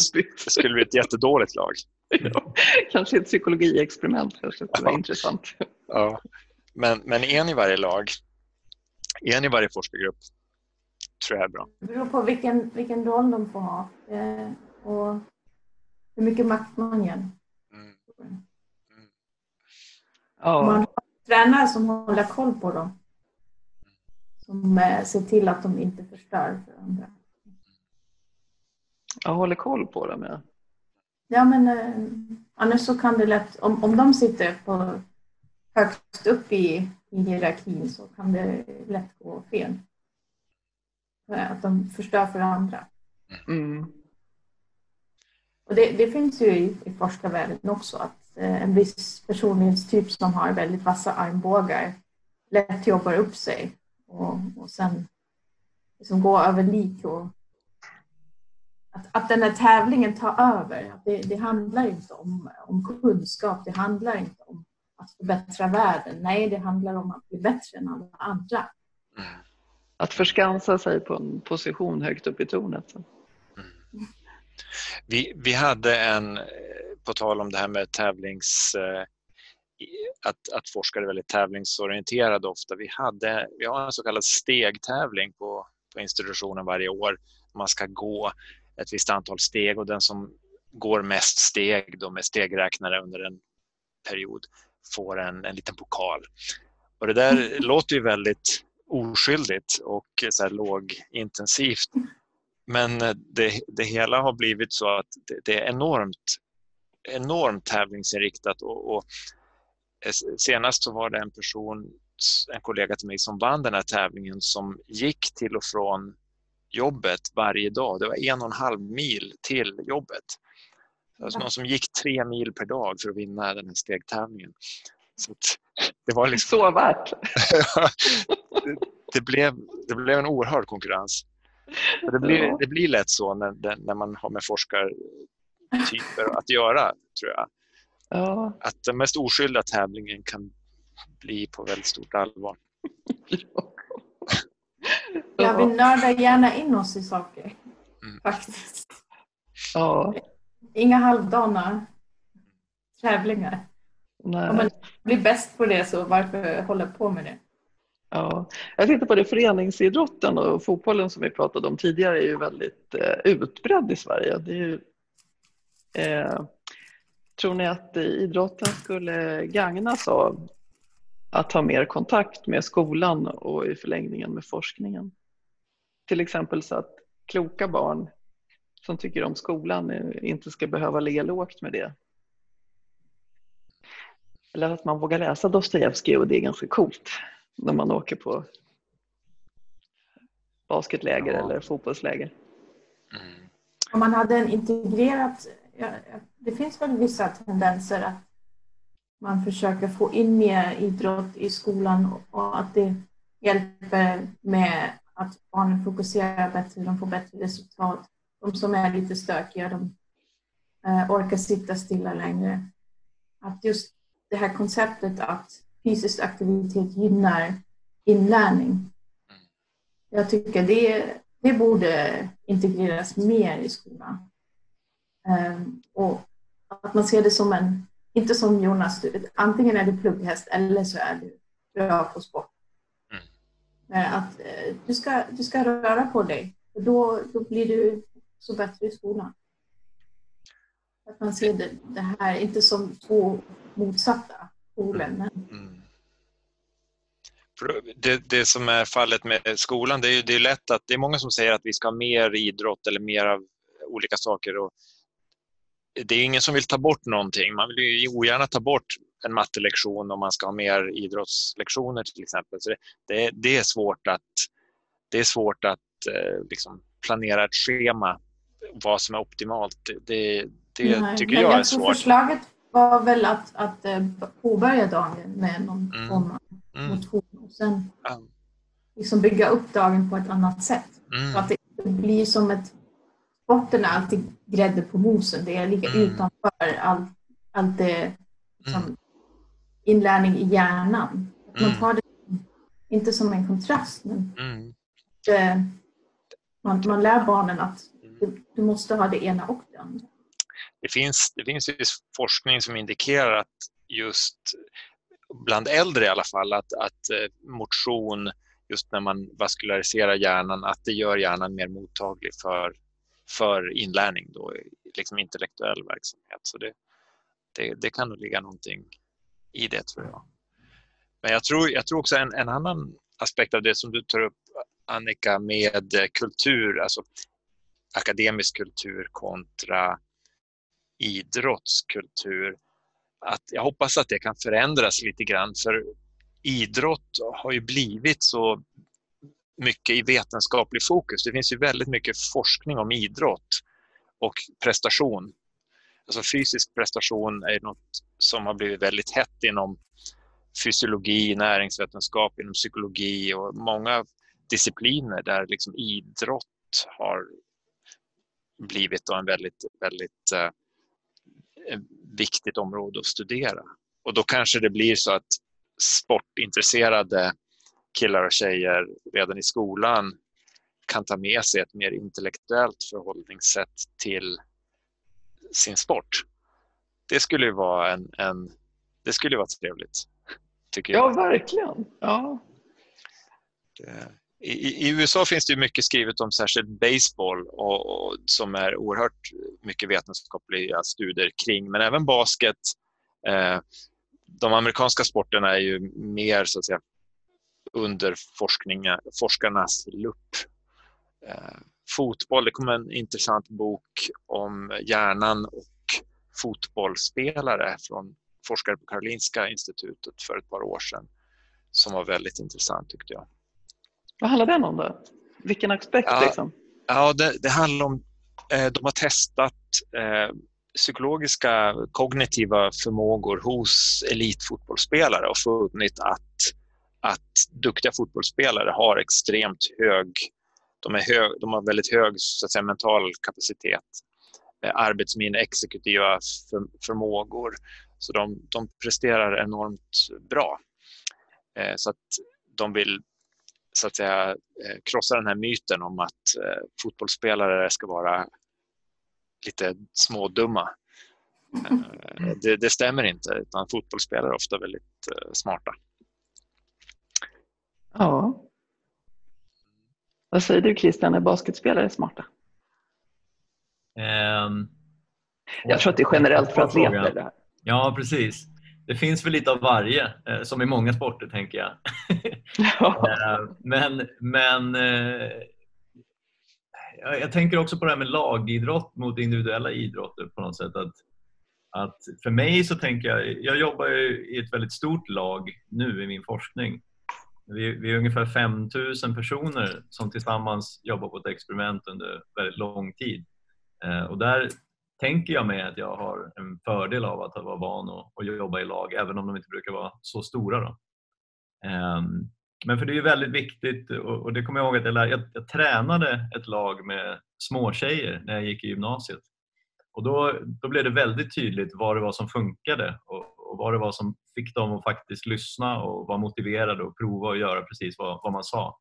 skulle bli ett jättedåligt lag.
Ja, kanske ett psykologiexperiment kanske skulle vara intressant.
Ja. Men, men en i varje lag, en i varje forskargrupp tror jag är bra.
Det beror på vilken, vilken roll de får ha eh, och hur mycket makt man ger. Mm. Ja. Man har tränare som håller koll på dem. Som eh, ser till att de inte förstör för andra.
Jag håller koll på dem, ja.
Ja, men eh, annars så kan det lätt, om, om de sitter på högst upp i, i hierarkin så kan det lätt gå fel. Att de förstör för andra.
Mm.
Och det, det, finns ju i, i forskarvärlden också att eh, en viss personlighetstyp som har väldigt vassa armbågar lätt jobbar upp sig och, och sen liksom gå över lik och att, att den här tävlingen tar över. Att det, det handlar inte om, om kunskap, det handlar inte om att förbättra världen. Nej, det handlar om att bli bättre än alla andra. Mm.
Att förskansa sig på en position högt upp i tornet. Mm.
Vi, vi hade en, på tal om det här med tävlings eh, att, att forskare är väldigt tävlingsorienterade ofta. Vi, hade, vi har en så kallad stegtävling på, på institutionen varje år. Man ska gå ett visst antal steg och den som går mest steg då med stegräknare under en period får en, en liten pokal. Och det där låter ju väldigt oskyldigt och så här lågintensivt. Men det, det hela har blivit så att det, det är enormt, enormt tävlingsinriktat och, och senast så var det en person, en kollega till mig som vann den här tävlingen som gick till och från jobbet varje dag. Det var en och en halv mil till jobbet. Alltså någon som gick tre mil per dag för att vinna den här stegtävlingen. Så
det var liksom... Så värt!
det, det, blev, det blev en oerhörd konkurrens. Det blir, det blir lätt så när, när man har med forskartyper att göra, tror jag. Ja. Att den mest oskyldiga tävlingen kan bli på väldigt stort allvar.
Ja, vi nördar gärna in oss i saker. Mm. Faktiskt. Ja. Inga halvdana tävlingar. Nej. Om man blir bäst på det så varför hålla på med det?
Ja, jag tänkte på det, föreningsidrotten och fotbollen som vi pratade om tidigare är ju väldigt eh, utbredd i Sverige. Det är ju, eh, tror ni att idrotten skulle gagnas av att ha mer kontakt med skolan och i förlängningen med forskningen? Till exempel så att kloka barn som tycker om skolan inte ska behöva ligga lågt med det. Eller att man vågar läsa Dostojevskij och det är ganska coolt när man åker på basketläger ja. eller fotbollsläger.
Mm. Om man hade en integrerat, det finns väl vissa tendenser att man försöker få in mer idrott i skolan och att det hjälper med att barnen fokuserar bättre, de får bättre resultat. De som är lite stökiga, de eh, orkar sitta stilla längre. Att just det här konceptet att fysisk aktivitet gynnar inlärning. Jag tycker det, det borde integreras mer i skolan. Ehm, och att man ser det som en, inte som Jonas, antingen är du plugghäst eller så är du bra på sport. Eh, att eh, du, ska, du ska röra på dig, och då, då blir du så bättre i skolan. Att man ser det, det här inte som två motsatta poler. Men... Mm.
Det, det, som är fallet med skolan, det är, det är lätt att det är många som säger att vi ska ha mer idrott eller mer av olika saker. Och det är ingen som vill ta bort någonting. Man vill ju ogärna ta bort en mattelektion om man ska ha mer idrottslektioner till exempel. Så det, det, det är svårt att, det är svårt att eh, liksom planera ett schema vad som är optimalt. Det, det Nej, tycker jag är svårt.
Förslaget var väl att, att eh, påbörja dagen med någon mm. form av mm. motion och sen liksom bygga upp dagen på ett annat sätt. Mm. Så att det inte blir som ett... Sporten är alltid grädde på mosen. Det är lika mm. utanför allt, allt det som mm. Inlärning i hjärnan. Att man mm. tar det inte som en kontrast, men det, man, man lär barnen att du, du måste ha det ena och det andra
det finns, det finns forskning som indikerar att just bland äldre i alla fall, att, att eh, motion, just när man vaskulariserar hjärnan, att det gör hjärnan mer mottaglig för, för inlärning, då, liksom intellektuell verksamhet. Så det, det, det kan nog ligga någonting i det, tror jag. Men jag tror, jag tror också en, en annan aspekt av det som du tar upp, Annika, med kultur, alltså akademisk kultur kontra idrottskultur. Att jag hoppas att det kan förändras lite grann för idrott har ju blivit så mycket i vetenskaplig fokus. Det finns ju väldigt mycket forskning om idrott och prestation alltså fysisk prestation är något som har blivit väldigt hett inom fysiologi, näringsvetenskap, inom psykologi och många discipliner där liksom idrott har blivit en väldigt, väldigt eh, viktigt område att studera. Och då kanske det blir så att sportintresserade killar och tjejer redan i skolan kan ta med sig ett mer intellektuellt förhållningssätt till sin sport. Det skulle ju vara en, en det skulle vara trevligt. Tycker
jag. Ja, verkligen. Ja.
I, I, USA finns det mycket skrivet om särskilt baseball och, och, som är oerhört mycket vetenskapliga studier kring, men även basket. Eh, de amerikanska sporterna är ju mer så att säga, under forskarnas lupp. Eh, fotboll, det kom en intressant bok om hjärnan och fotbollsspelare från forskare på Karolinska institutet för ett par år sedan som var väldigt intressant tyckte jag.
Vad handlar den om då? Vilken aspekt?
Ja,
liksom?
ja det, det handlar om eh, de har testat eh, psykologiska kognitiva förmågor hos elitfotbollsspelare och funnit att, att duktiga fotbollsspelare har extremt hög de, är hög, de har väldigt hög så att säga, mental kapacitet, eh, arbetsminne, exekutiva för, förmågor. Så de, de presterar enormt bra. Eh, så att de vill så att säga eh, krossa den här myten om att eh, fotbollsspelare ska vara lite smådumma. Eh, det, det, stämmer inte, utan fotbollsspelare är ofta väldigt eh, smarta.
Ja. Vad säger du Christian, är basketspelare smarta? Um, jag tror att det är generellt för atleter. Det här.
Ja, precis. Det finns väl lite av varje, eh, som i många sporter tänker jag. Ja. Ehm, men men eh, jag tänker också på det här med lagidrott mot individuella idrotter på något sätt. Att, att för mig så tänker jag, jag jobbar i ett väldigt stort lag nu i min forskning vi, vi är ungefär 5000 personer som tillsammans jobbar på ett experiment under väldigt lång tid. Eh, och där tänker jag mig att jag har en fördel av att vara van att, att jobba i lag, även om de inte brukar vara så stora. Då. Eh, men för det är väldigt viktigt och, det kommer jag ihåg att jag, lär, jag, jag tränade ett lag med småtjejer när jag gick i gymnasiet. Och då, då blev det väldigt tydligt vad det var som funkade och, och vad det var som fick dem att faktiskt lyssna och vara motiverade och prova att göra precis vad, vad man sa.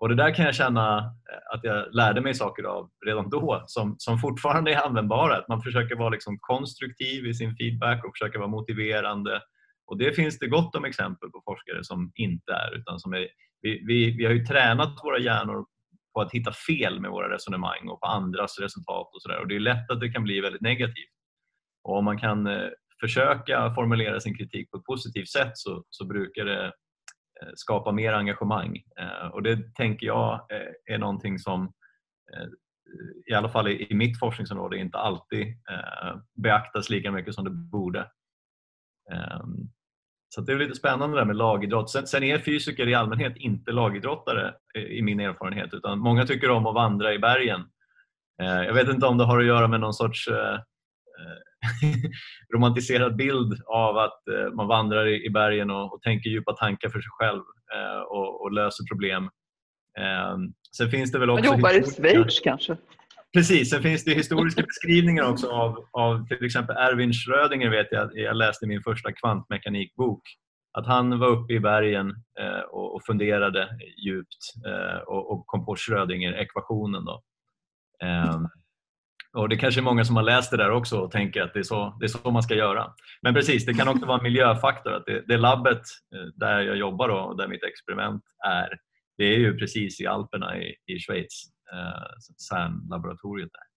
Och Det där kan jag känna eh, att jag lärde mig saker av redan då som, som fortfarande är användbara. Att man försöker vara liksom konstruktiv i sin feedback och försöker vara motiverande. Och Det finns det gott om exempel på forskare som inte är. Utan som är vi, vi, vi har ju tränat våra hjärnor på att hitta fel med våra resonemang och på andras resultat. och, sådär. och Det är lätt att det kan bli väldigt negativt. Och Om man kan eh, försöka formulera sin kritik på ett positivt sätt så, så brukar det eh, skapa mer engagemang. Eh, och det tänker jag eh, är någonting som i alla fall i mitt forskningsområde inte alltid beaktas lika mycket som det borde. Ehm, så det är lite spännande där med lagidrott. Sen, är fysiker i allmänhet inte lagidrottare i min erfarenhet utan många tycker om att vandra i bergen. Jag vet inte om det har att göra med någon sorts romantiserad bild av att eh, man vandrar i bergen och, och tänker djupa tankar för sig själv eh, och, och, löser problem. Ehm, sen finns det väl också...
Man jobbar i Schweiz kanske?
Precis, sen finns det historiska beskrivningar också av, av till exempel Erwin Schrödinger vet jag, jag läste i min första kvantmekanikbok. Att han var uppe i bergen eh, och, och funderade djupt eh, och, och, kom på Schrödinger-ekvationen. Eh, och Det kanske är många som har läst det där också och tänker att det är så, det är så man ska göra. Men precis, det kan också vara en miljöfaktor. Att det, det labbet eh, där jag jobbar och där mitt experiment är, det är ju precis i Alperna i, i Schweiz, eh, CERN-laboratoriet där.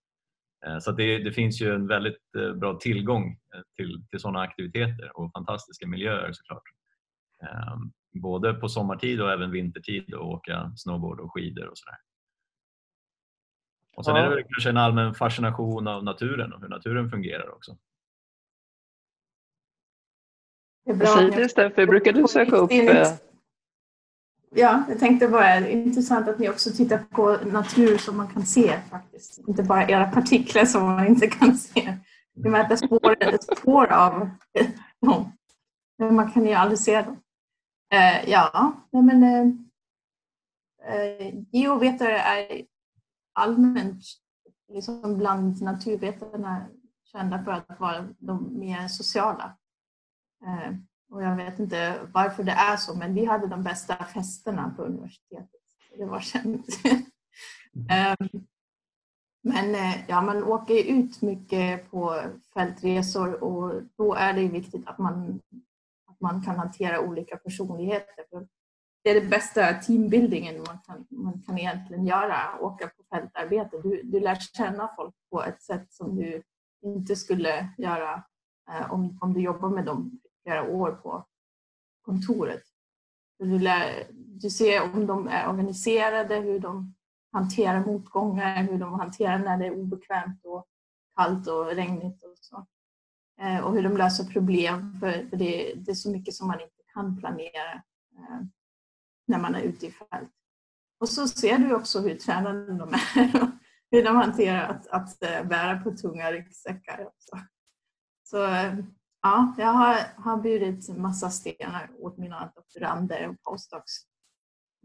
Eh, så det, det, finns ju en väldigt eh, bra tillgång eh, till, till sådana aktiviteter och fantastiska miljöer såklart. Eh, både på sommartid och även vintertid och åka snowboard och skidor och sådär. Och sen ja. är det kanske en allmän fascination av naturen och hur naturen fungerar också.
Det är bra. Säg det Steffi, brukar du söka upp... Eh,
ja, jag tänkte bara, det är intressant att ni också tittar på natur som man kan se faktiskt. Inte bara era partiklar som man inte kan se. vi mäter spår, spår av dem. Men man kan ju aldrig se dem. Eh, ja, men eh, geovetare är allmänt liksom bland naturvetarna kända för att vara de mer sociala. Eh, och jag vet inte varför det är så, men vi hade de bästa festerna på universitetet. Det var känt. Ehm, men eh, ja, man åker ut mycket på fältresor och då är det viktigt att man, att man kan hantera olika personligheter. För det är det bästa teambuildingen man kan, man kan egentligen göra, åka på fältarbete. Du, du lär känna folk på ett sätt som du inte skulle göra eh, om, om du jobbar med dem flera år på kontoret. Du, lär, du ser om de är organiserade, hur de hanterar motgångar, hur de hanterar när det är obekvämt och kallt och regnigt och så. Eh, och hur de löser problem, för det, det är så mycket som man inte kan planera eh, när man är ute i fält. Och så ser du också hur tränade de är och hur de hanterar att, att eh, bära på tunga ryggsäckar. Också. Så ja, jag har, har burit massa stenar åt mina doktorander och postdocs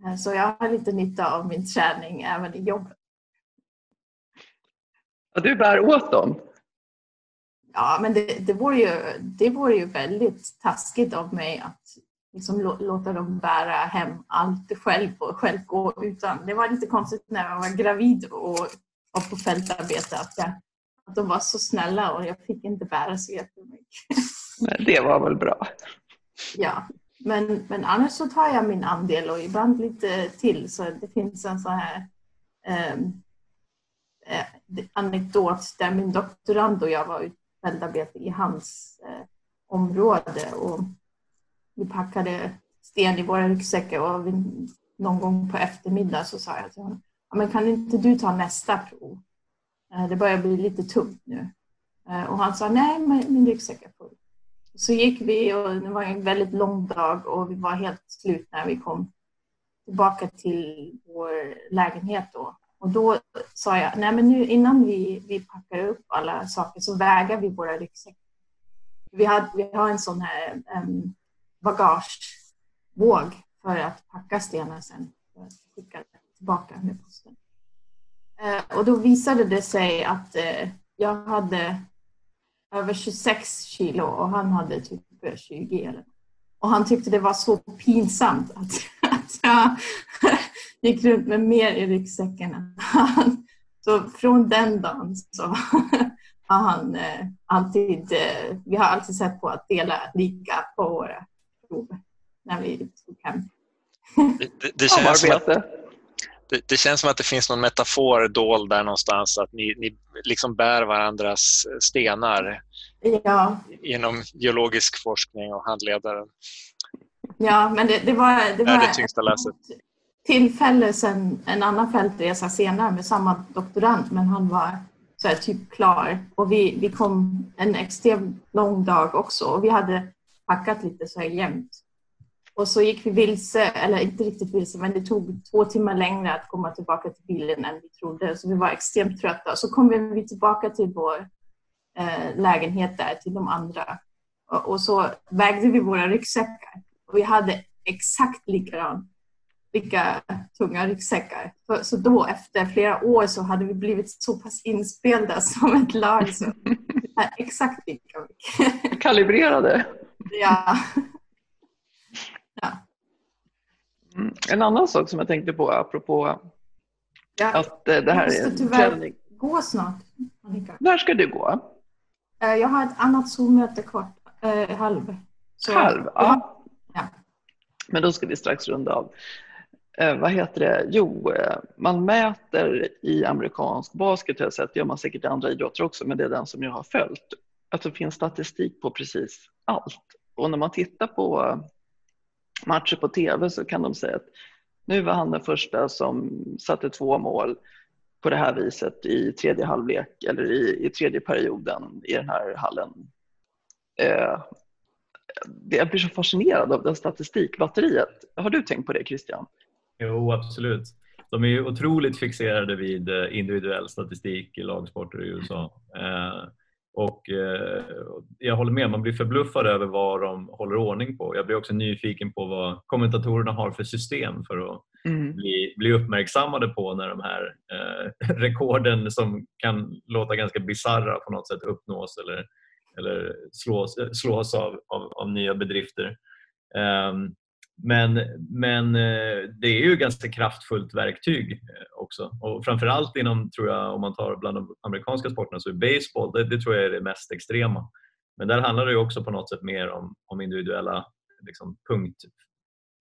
Eh, så jag har lite nytta av min träning även i jobbet.
Ja, du bär åt dem?
Ja, men det, det, vore ju, det vore ju väldigt taskigt av mig att liksom låta dem bära hem allt själv och själv gå utan. Det var lite konstigt när jag var gravid och var på fältarbete att, jag, att de var så snälla och jag fick inte bära så jättemycket.
Men det var väl bra?
Ja, men, men annars så tar jag min andel och ibland lite till. Så det finns en sån här ehm, eh, anekdot där min doktorand och jag var ute fältarbete i hans eh, område och vi packade sten i våra ryggsäckar och vi, någon gång på eftermiddag så sa jag till honom, ja, men kan inte du ta nästa prov? Eh, det börjar bli lite tungt nu. Eh, och han sa, nej, min ryggsäck är full. Så gick vi och det var en väldigt lång dag och vi var helt slut när vi kom tillbaka till vår lägenhet då. Och då sa jag, nej men nu innan vi, vi packar upp alla saker så väger vi våra ryggsäckar. Vi, hade, vi har en sån här um, bagagevåg för att packa stenar sen för att skicka tillbaka med posten. Eh, och då visade det sig att eh, jag hade över 26 kilo och han hade typ 20 eller Och han tyckte det var så pinsamt att, att jag gick runt med mer i ryggsäcken än han. Så från den dagen så har han eh, alltid, vi har alltid sett på att dela lika på våra prov när vi tog hem.
Det, det, det känns som att, det, det, känns som att det finns någon metafor dold där någonstans, att ni, ni liksom bär varandras stenar
ja.
inom geologisk forskning och handledaren.
Ja, men det, det var, det var
det tyngsta läset.
tillfälle sen en annan fältresa senare med samma doktorand, men han var så här, typ klar. Och vi, vi kom en extremt lång dag också och vi hade packat lite så här jämnt. Och så gick vi vilse, eller inte riktigt vilse, men det tog två timmar längre att komma tillbaka till bilen än vi trodde. Så vi var extremt trötta. Så kom vi tillbaka till vår eh, lägenhet där, till de andra. Och, och, så vägde vi våra ryggsäckar. Och vi hade exakt likadant, lika tunga ryggsäckar. Så, så då efter flera år så hade vi blivit så pass inspelda som ett lag. Så exakt lika mycket.
Kalibrerade?
Ja.
Mm. En annan sak som jag tänkte på apropå
ja.
att eh, det här
tyvärr träning. gå snart. Annika.
När ska du gå?
Eh, jag har ett annat Zoom-möte kvar, eh, halv.
Så, halv? Ja. ja. Men då ska vi strax runda av. Eh, vad heter det? Jo, eh, man mäter i amerikansk basket, jag sett, det gör man säkert i andra idrotter också, men det är den som jag har följt. Att det finns statistik på precis allt. Och när man tittar på eh, matcher på tv så kan de säga att nu var han den första som satte två mål på det här viset i tredje halvlek eller i, i tredje perioden i den här hallen. Eh, jag blir så fascinerad av det statistikbatteriet. Har du tänkt på det Christian?
Jo, absolut. De är ju otroligt fixerade vid eh, individuell statistik i lagsporter i USA. Eh, Och eh, jag håller med, man blir förbluffad över vad de håller ordning på. Jag blir också nyfiken på vad kommentatorerna har för system för att mm. bli, bli uppmärksammade på när de här eh, rekorden som kan låta ganska bizarra på något sätt uppnås eller, eller slås, slås av, av, av nya bedrifter. Um, men, men eh, det är ju ett ganska kraftfullt verktyg eh, också. Och framförallt inom, tror jag, om man tar bland de amerikanska sporterna så är baseball, det, det tror jag är det mest extrema. Men där handlar det också på något sätt mer om, om individuella liksom, punkt,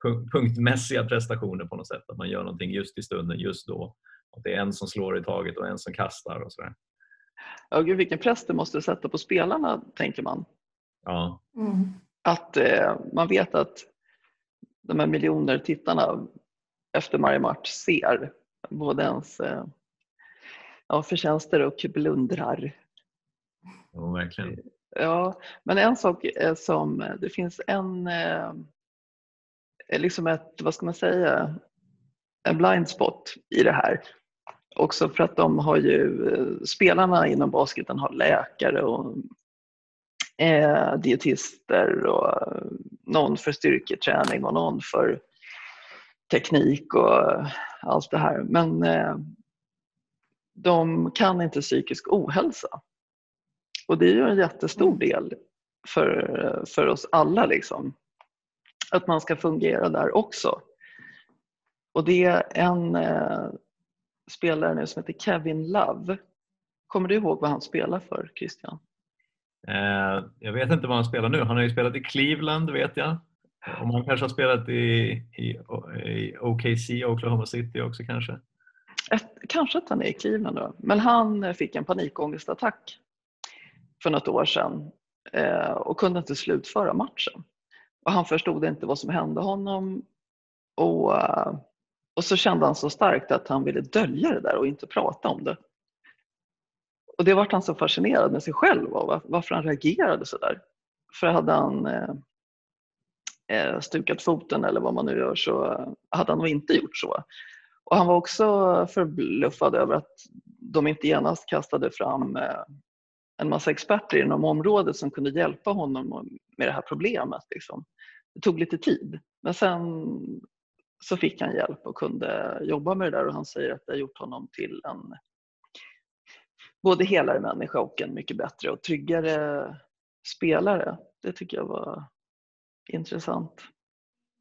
punkt, punktmässiga prestationer på något sätt. Att man gör någonting just i stunden, just då. Att det är en som slår i taget och en som kastar och sådär.
Ja, gud, vilken press det måste sätta på spelarna, tänker man.
Ja.
Mm. Att eh, man vet att de här miljoner tittarna efter varje match ser både ens eh, ja, förtjänster och blundrar.
Ja, verkligen.
Ja, men en sak som, det finns en, eh, liksom ett, vad ska man säga, en blind spot i det här. Också för att de har ju, eh, spelarna inom basketen har läkare och eh, dietister och någon för styrketräning och någon för teknik och allt det här. Men eh, de kan inte psykisk ohälsa. Och det är ju en jättestor mm. del för, för oss alla. Liksom. Att man ska fungera där också. Och det är en eh, spelare nu som heter Kevin Love. Kommer du ihåg vad han spelar för Christian?
Eh, jag vet inte vad han spelar nu. Han har ju spelat i Cleveland vet jag. Och han kanske har spelat i, i, i OKC, Oklahoma City också kanske.
Ett, kanske att han är i Cleveland då. Men han eh, fick en panikångestattack för något år sedan eh, och kunde inte slutföra matchen. Och han förstod inte vad som hände honom och, och så kände han så starkt att han ville dölja det där och inte prata om det. Och det vart han så fascinerad med sig själv av varför han reagerade så där. För hade han eh, eh, stukat foten eller vad man nu gör så eh, hade han nog inte gjort så. Och han var också förbluffad över att de inte genast kastade fram eh, en massa experter inom området som kunde hjälpa honom med det här problemet. Liksom. Det tog lite tid men sen så fick han hjälp och kunde jobba med det där och han säger att det har gjort honom till en både helare människa och en mycket bättre och tryggare spelare. Det tycker jag var intressant.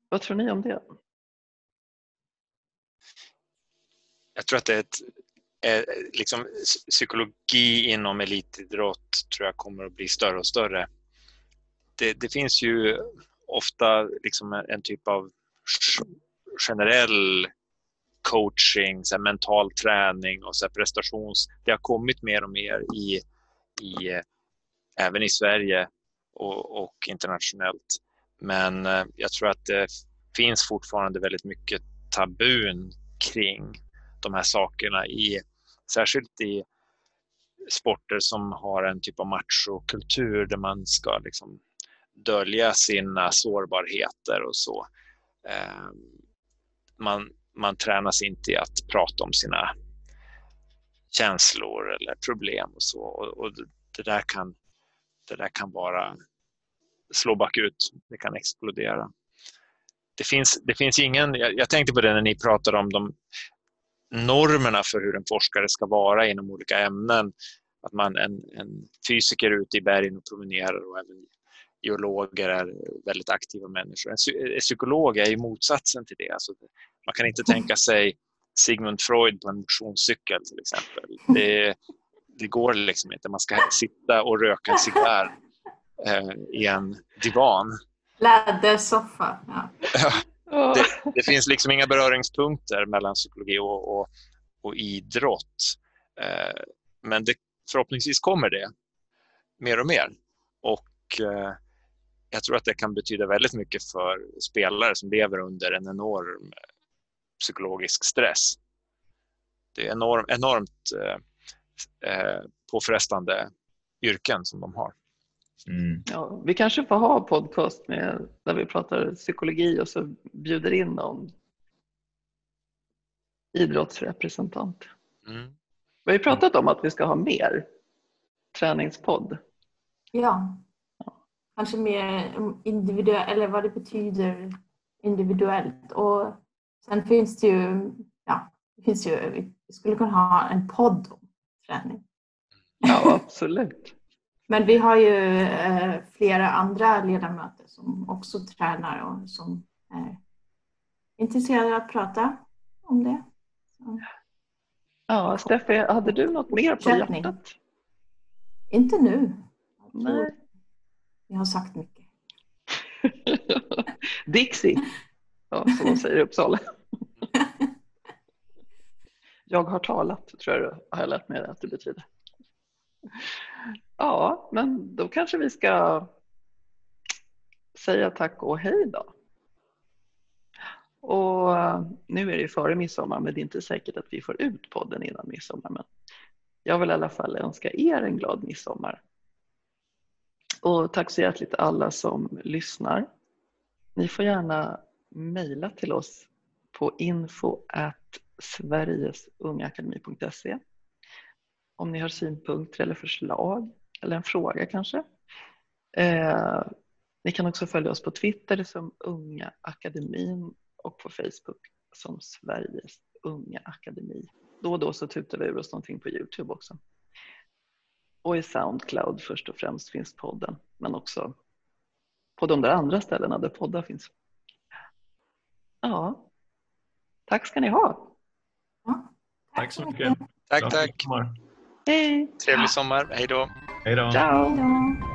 Vad tror ni om det?
Jag tror att det är ett eh, liksom, psykologi inom elitidrott tror jag kommer att bli större och större. Det, det finns ju ofta liksom en typ av generell coaching, så mental träning och så prestations... Det har kommit mer och mer i, i eh, även i Sverige och, och internationellt. Men eh, jag tror att det finns fortfarande väldigt mycket tabun kring de här sakerna, i, särskilt i sporter som har en typ av machokultur där man ska liksom dölja sina sårbarheter och så. Ehm, man, man tränas inte i att prata om sina känslor eller problem och så. Och, det, där kan, det där kan bara slå bakut. Det kan explodera. Det finns, det finns ingen... Jag, jag tänkte på det när ni pratade om de normerna för hur en forskare ska vara inom olika ämnen. Att man, en, en fysiker är ute i bergen och promenerar och även geologer är väldigt aktiva människor. En psykolog är ju motsatsen till det. Alltså, man kan inte tänka sig Sigmund Freud på en motionscykel till exempel. Det, det går liksom inte. Man ska sitta och röka en cigarr eh, i en divan.
Lädersoffa. Ja.
det, det, finns liksom inga beröringspunkter mellan psykologi och, och, och idrott. Eh, men det, förhoppningsvis kommer det mer och mer. Och eh, jag tror att det kan betyda väldigt mycket för spelare som lever under en enorm psykologisk stress. Det är enorm, enormt eh, eh, påfrestande yrken som de har.
Mm. Ja, vi kanske får ha podcast med, där vi pratar psykologi och så bjuder in någon idrottsrepresentant. Mm. Vi har ju pratat om att vi ska ha mer träningspodd.
Ja. Kanske mer individuellt, eller vad det betyder individuellt. Och sen finns det ju, ja, det finns ju, vi skulle kunna ha en podd om träning.
Ja, absolut.
Men vi har ju eh, flera andra ledamöter som också tränar och som är intresserade av att prata om det. Så.
Ja, Steffi, hade du något mer på hjärtat?
Inte nu. Jag
Nej.
Vi har sagt mycket.
Dixie, ja, som de säger i Uppsala. Jag har talat, tror jag har jag lärt mig att det betyder. Ja, men då kanske vi ska säga tack och hej då. Och eh, nu är det ju före midsommar, men det är inte säkert att vi får ut podden innan midsommar. Men jag vill i alla fall önska er en glad midsommar. Och tack så hjärtligt alla som lyssnar. Ni får gärna mejla till oss på info sverigesungakademi.se om ni har synpunkter eller förslag eller en fråga kanske. Eh, ni kan också följa oss på Twitter som Unga Akademin och på Facebook som Sveriges Unga Akademi. Då och då så tutar vi ur oss någonting på Youtube också. Och i Soundcloud först och främst finns podden, men också på de där andra ställena där poddar finns. Ja, tack ska ni ha.
Ja.
Tack så mycket.
Tack, tack.
sommar.
Hej!
Trevlig sommar. Hej då.
Hej då.
Ciao!
Hej då.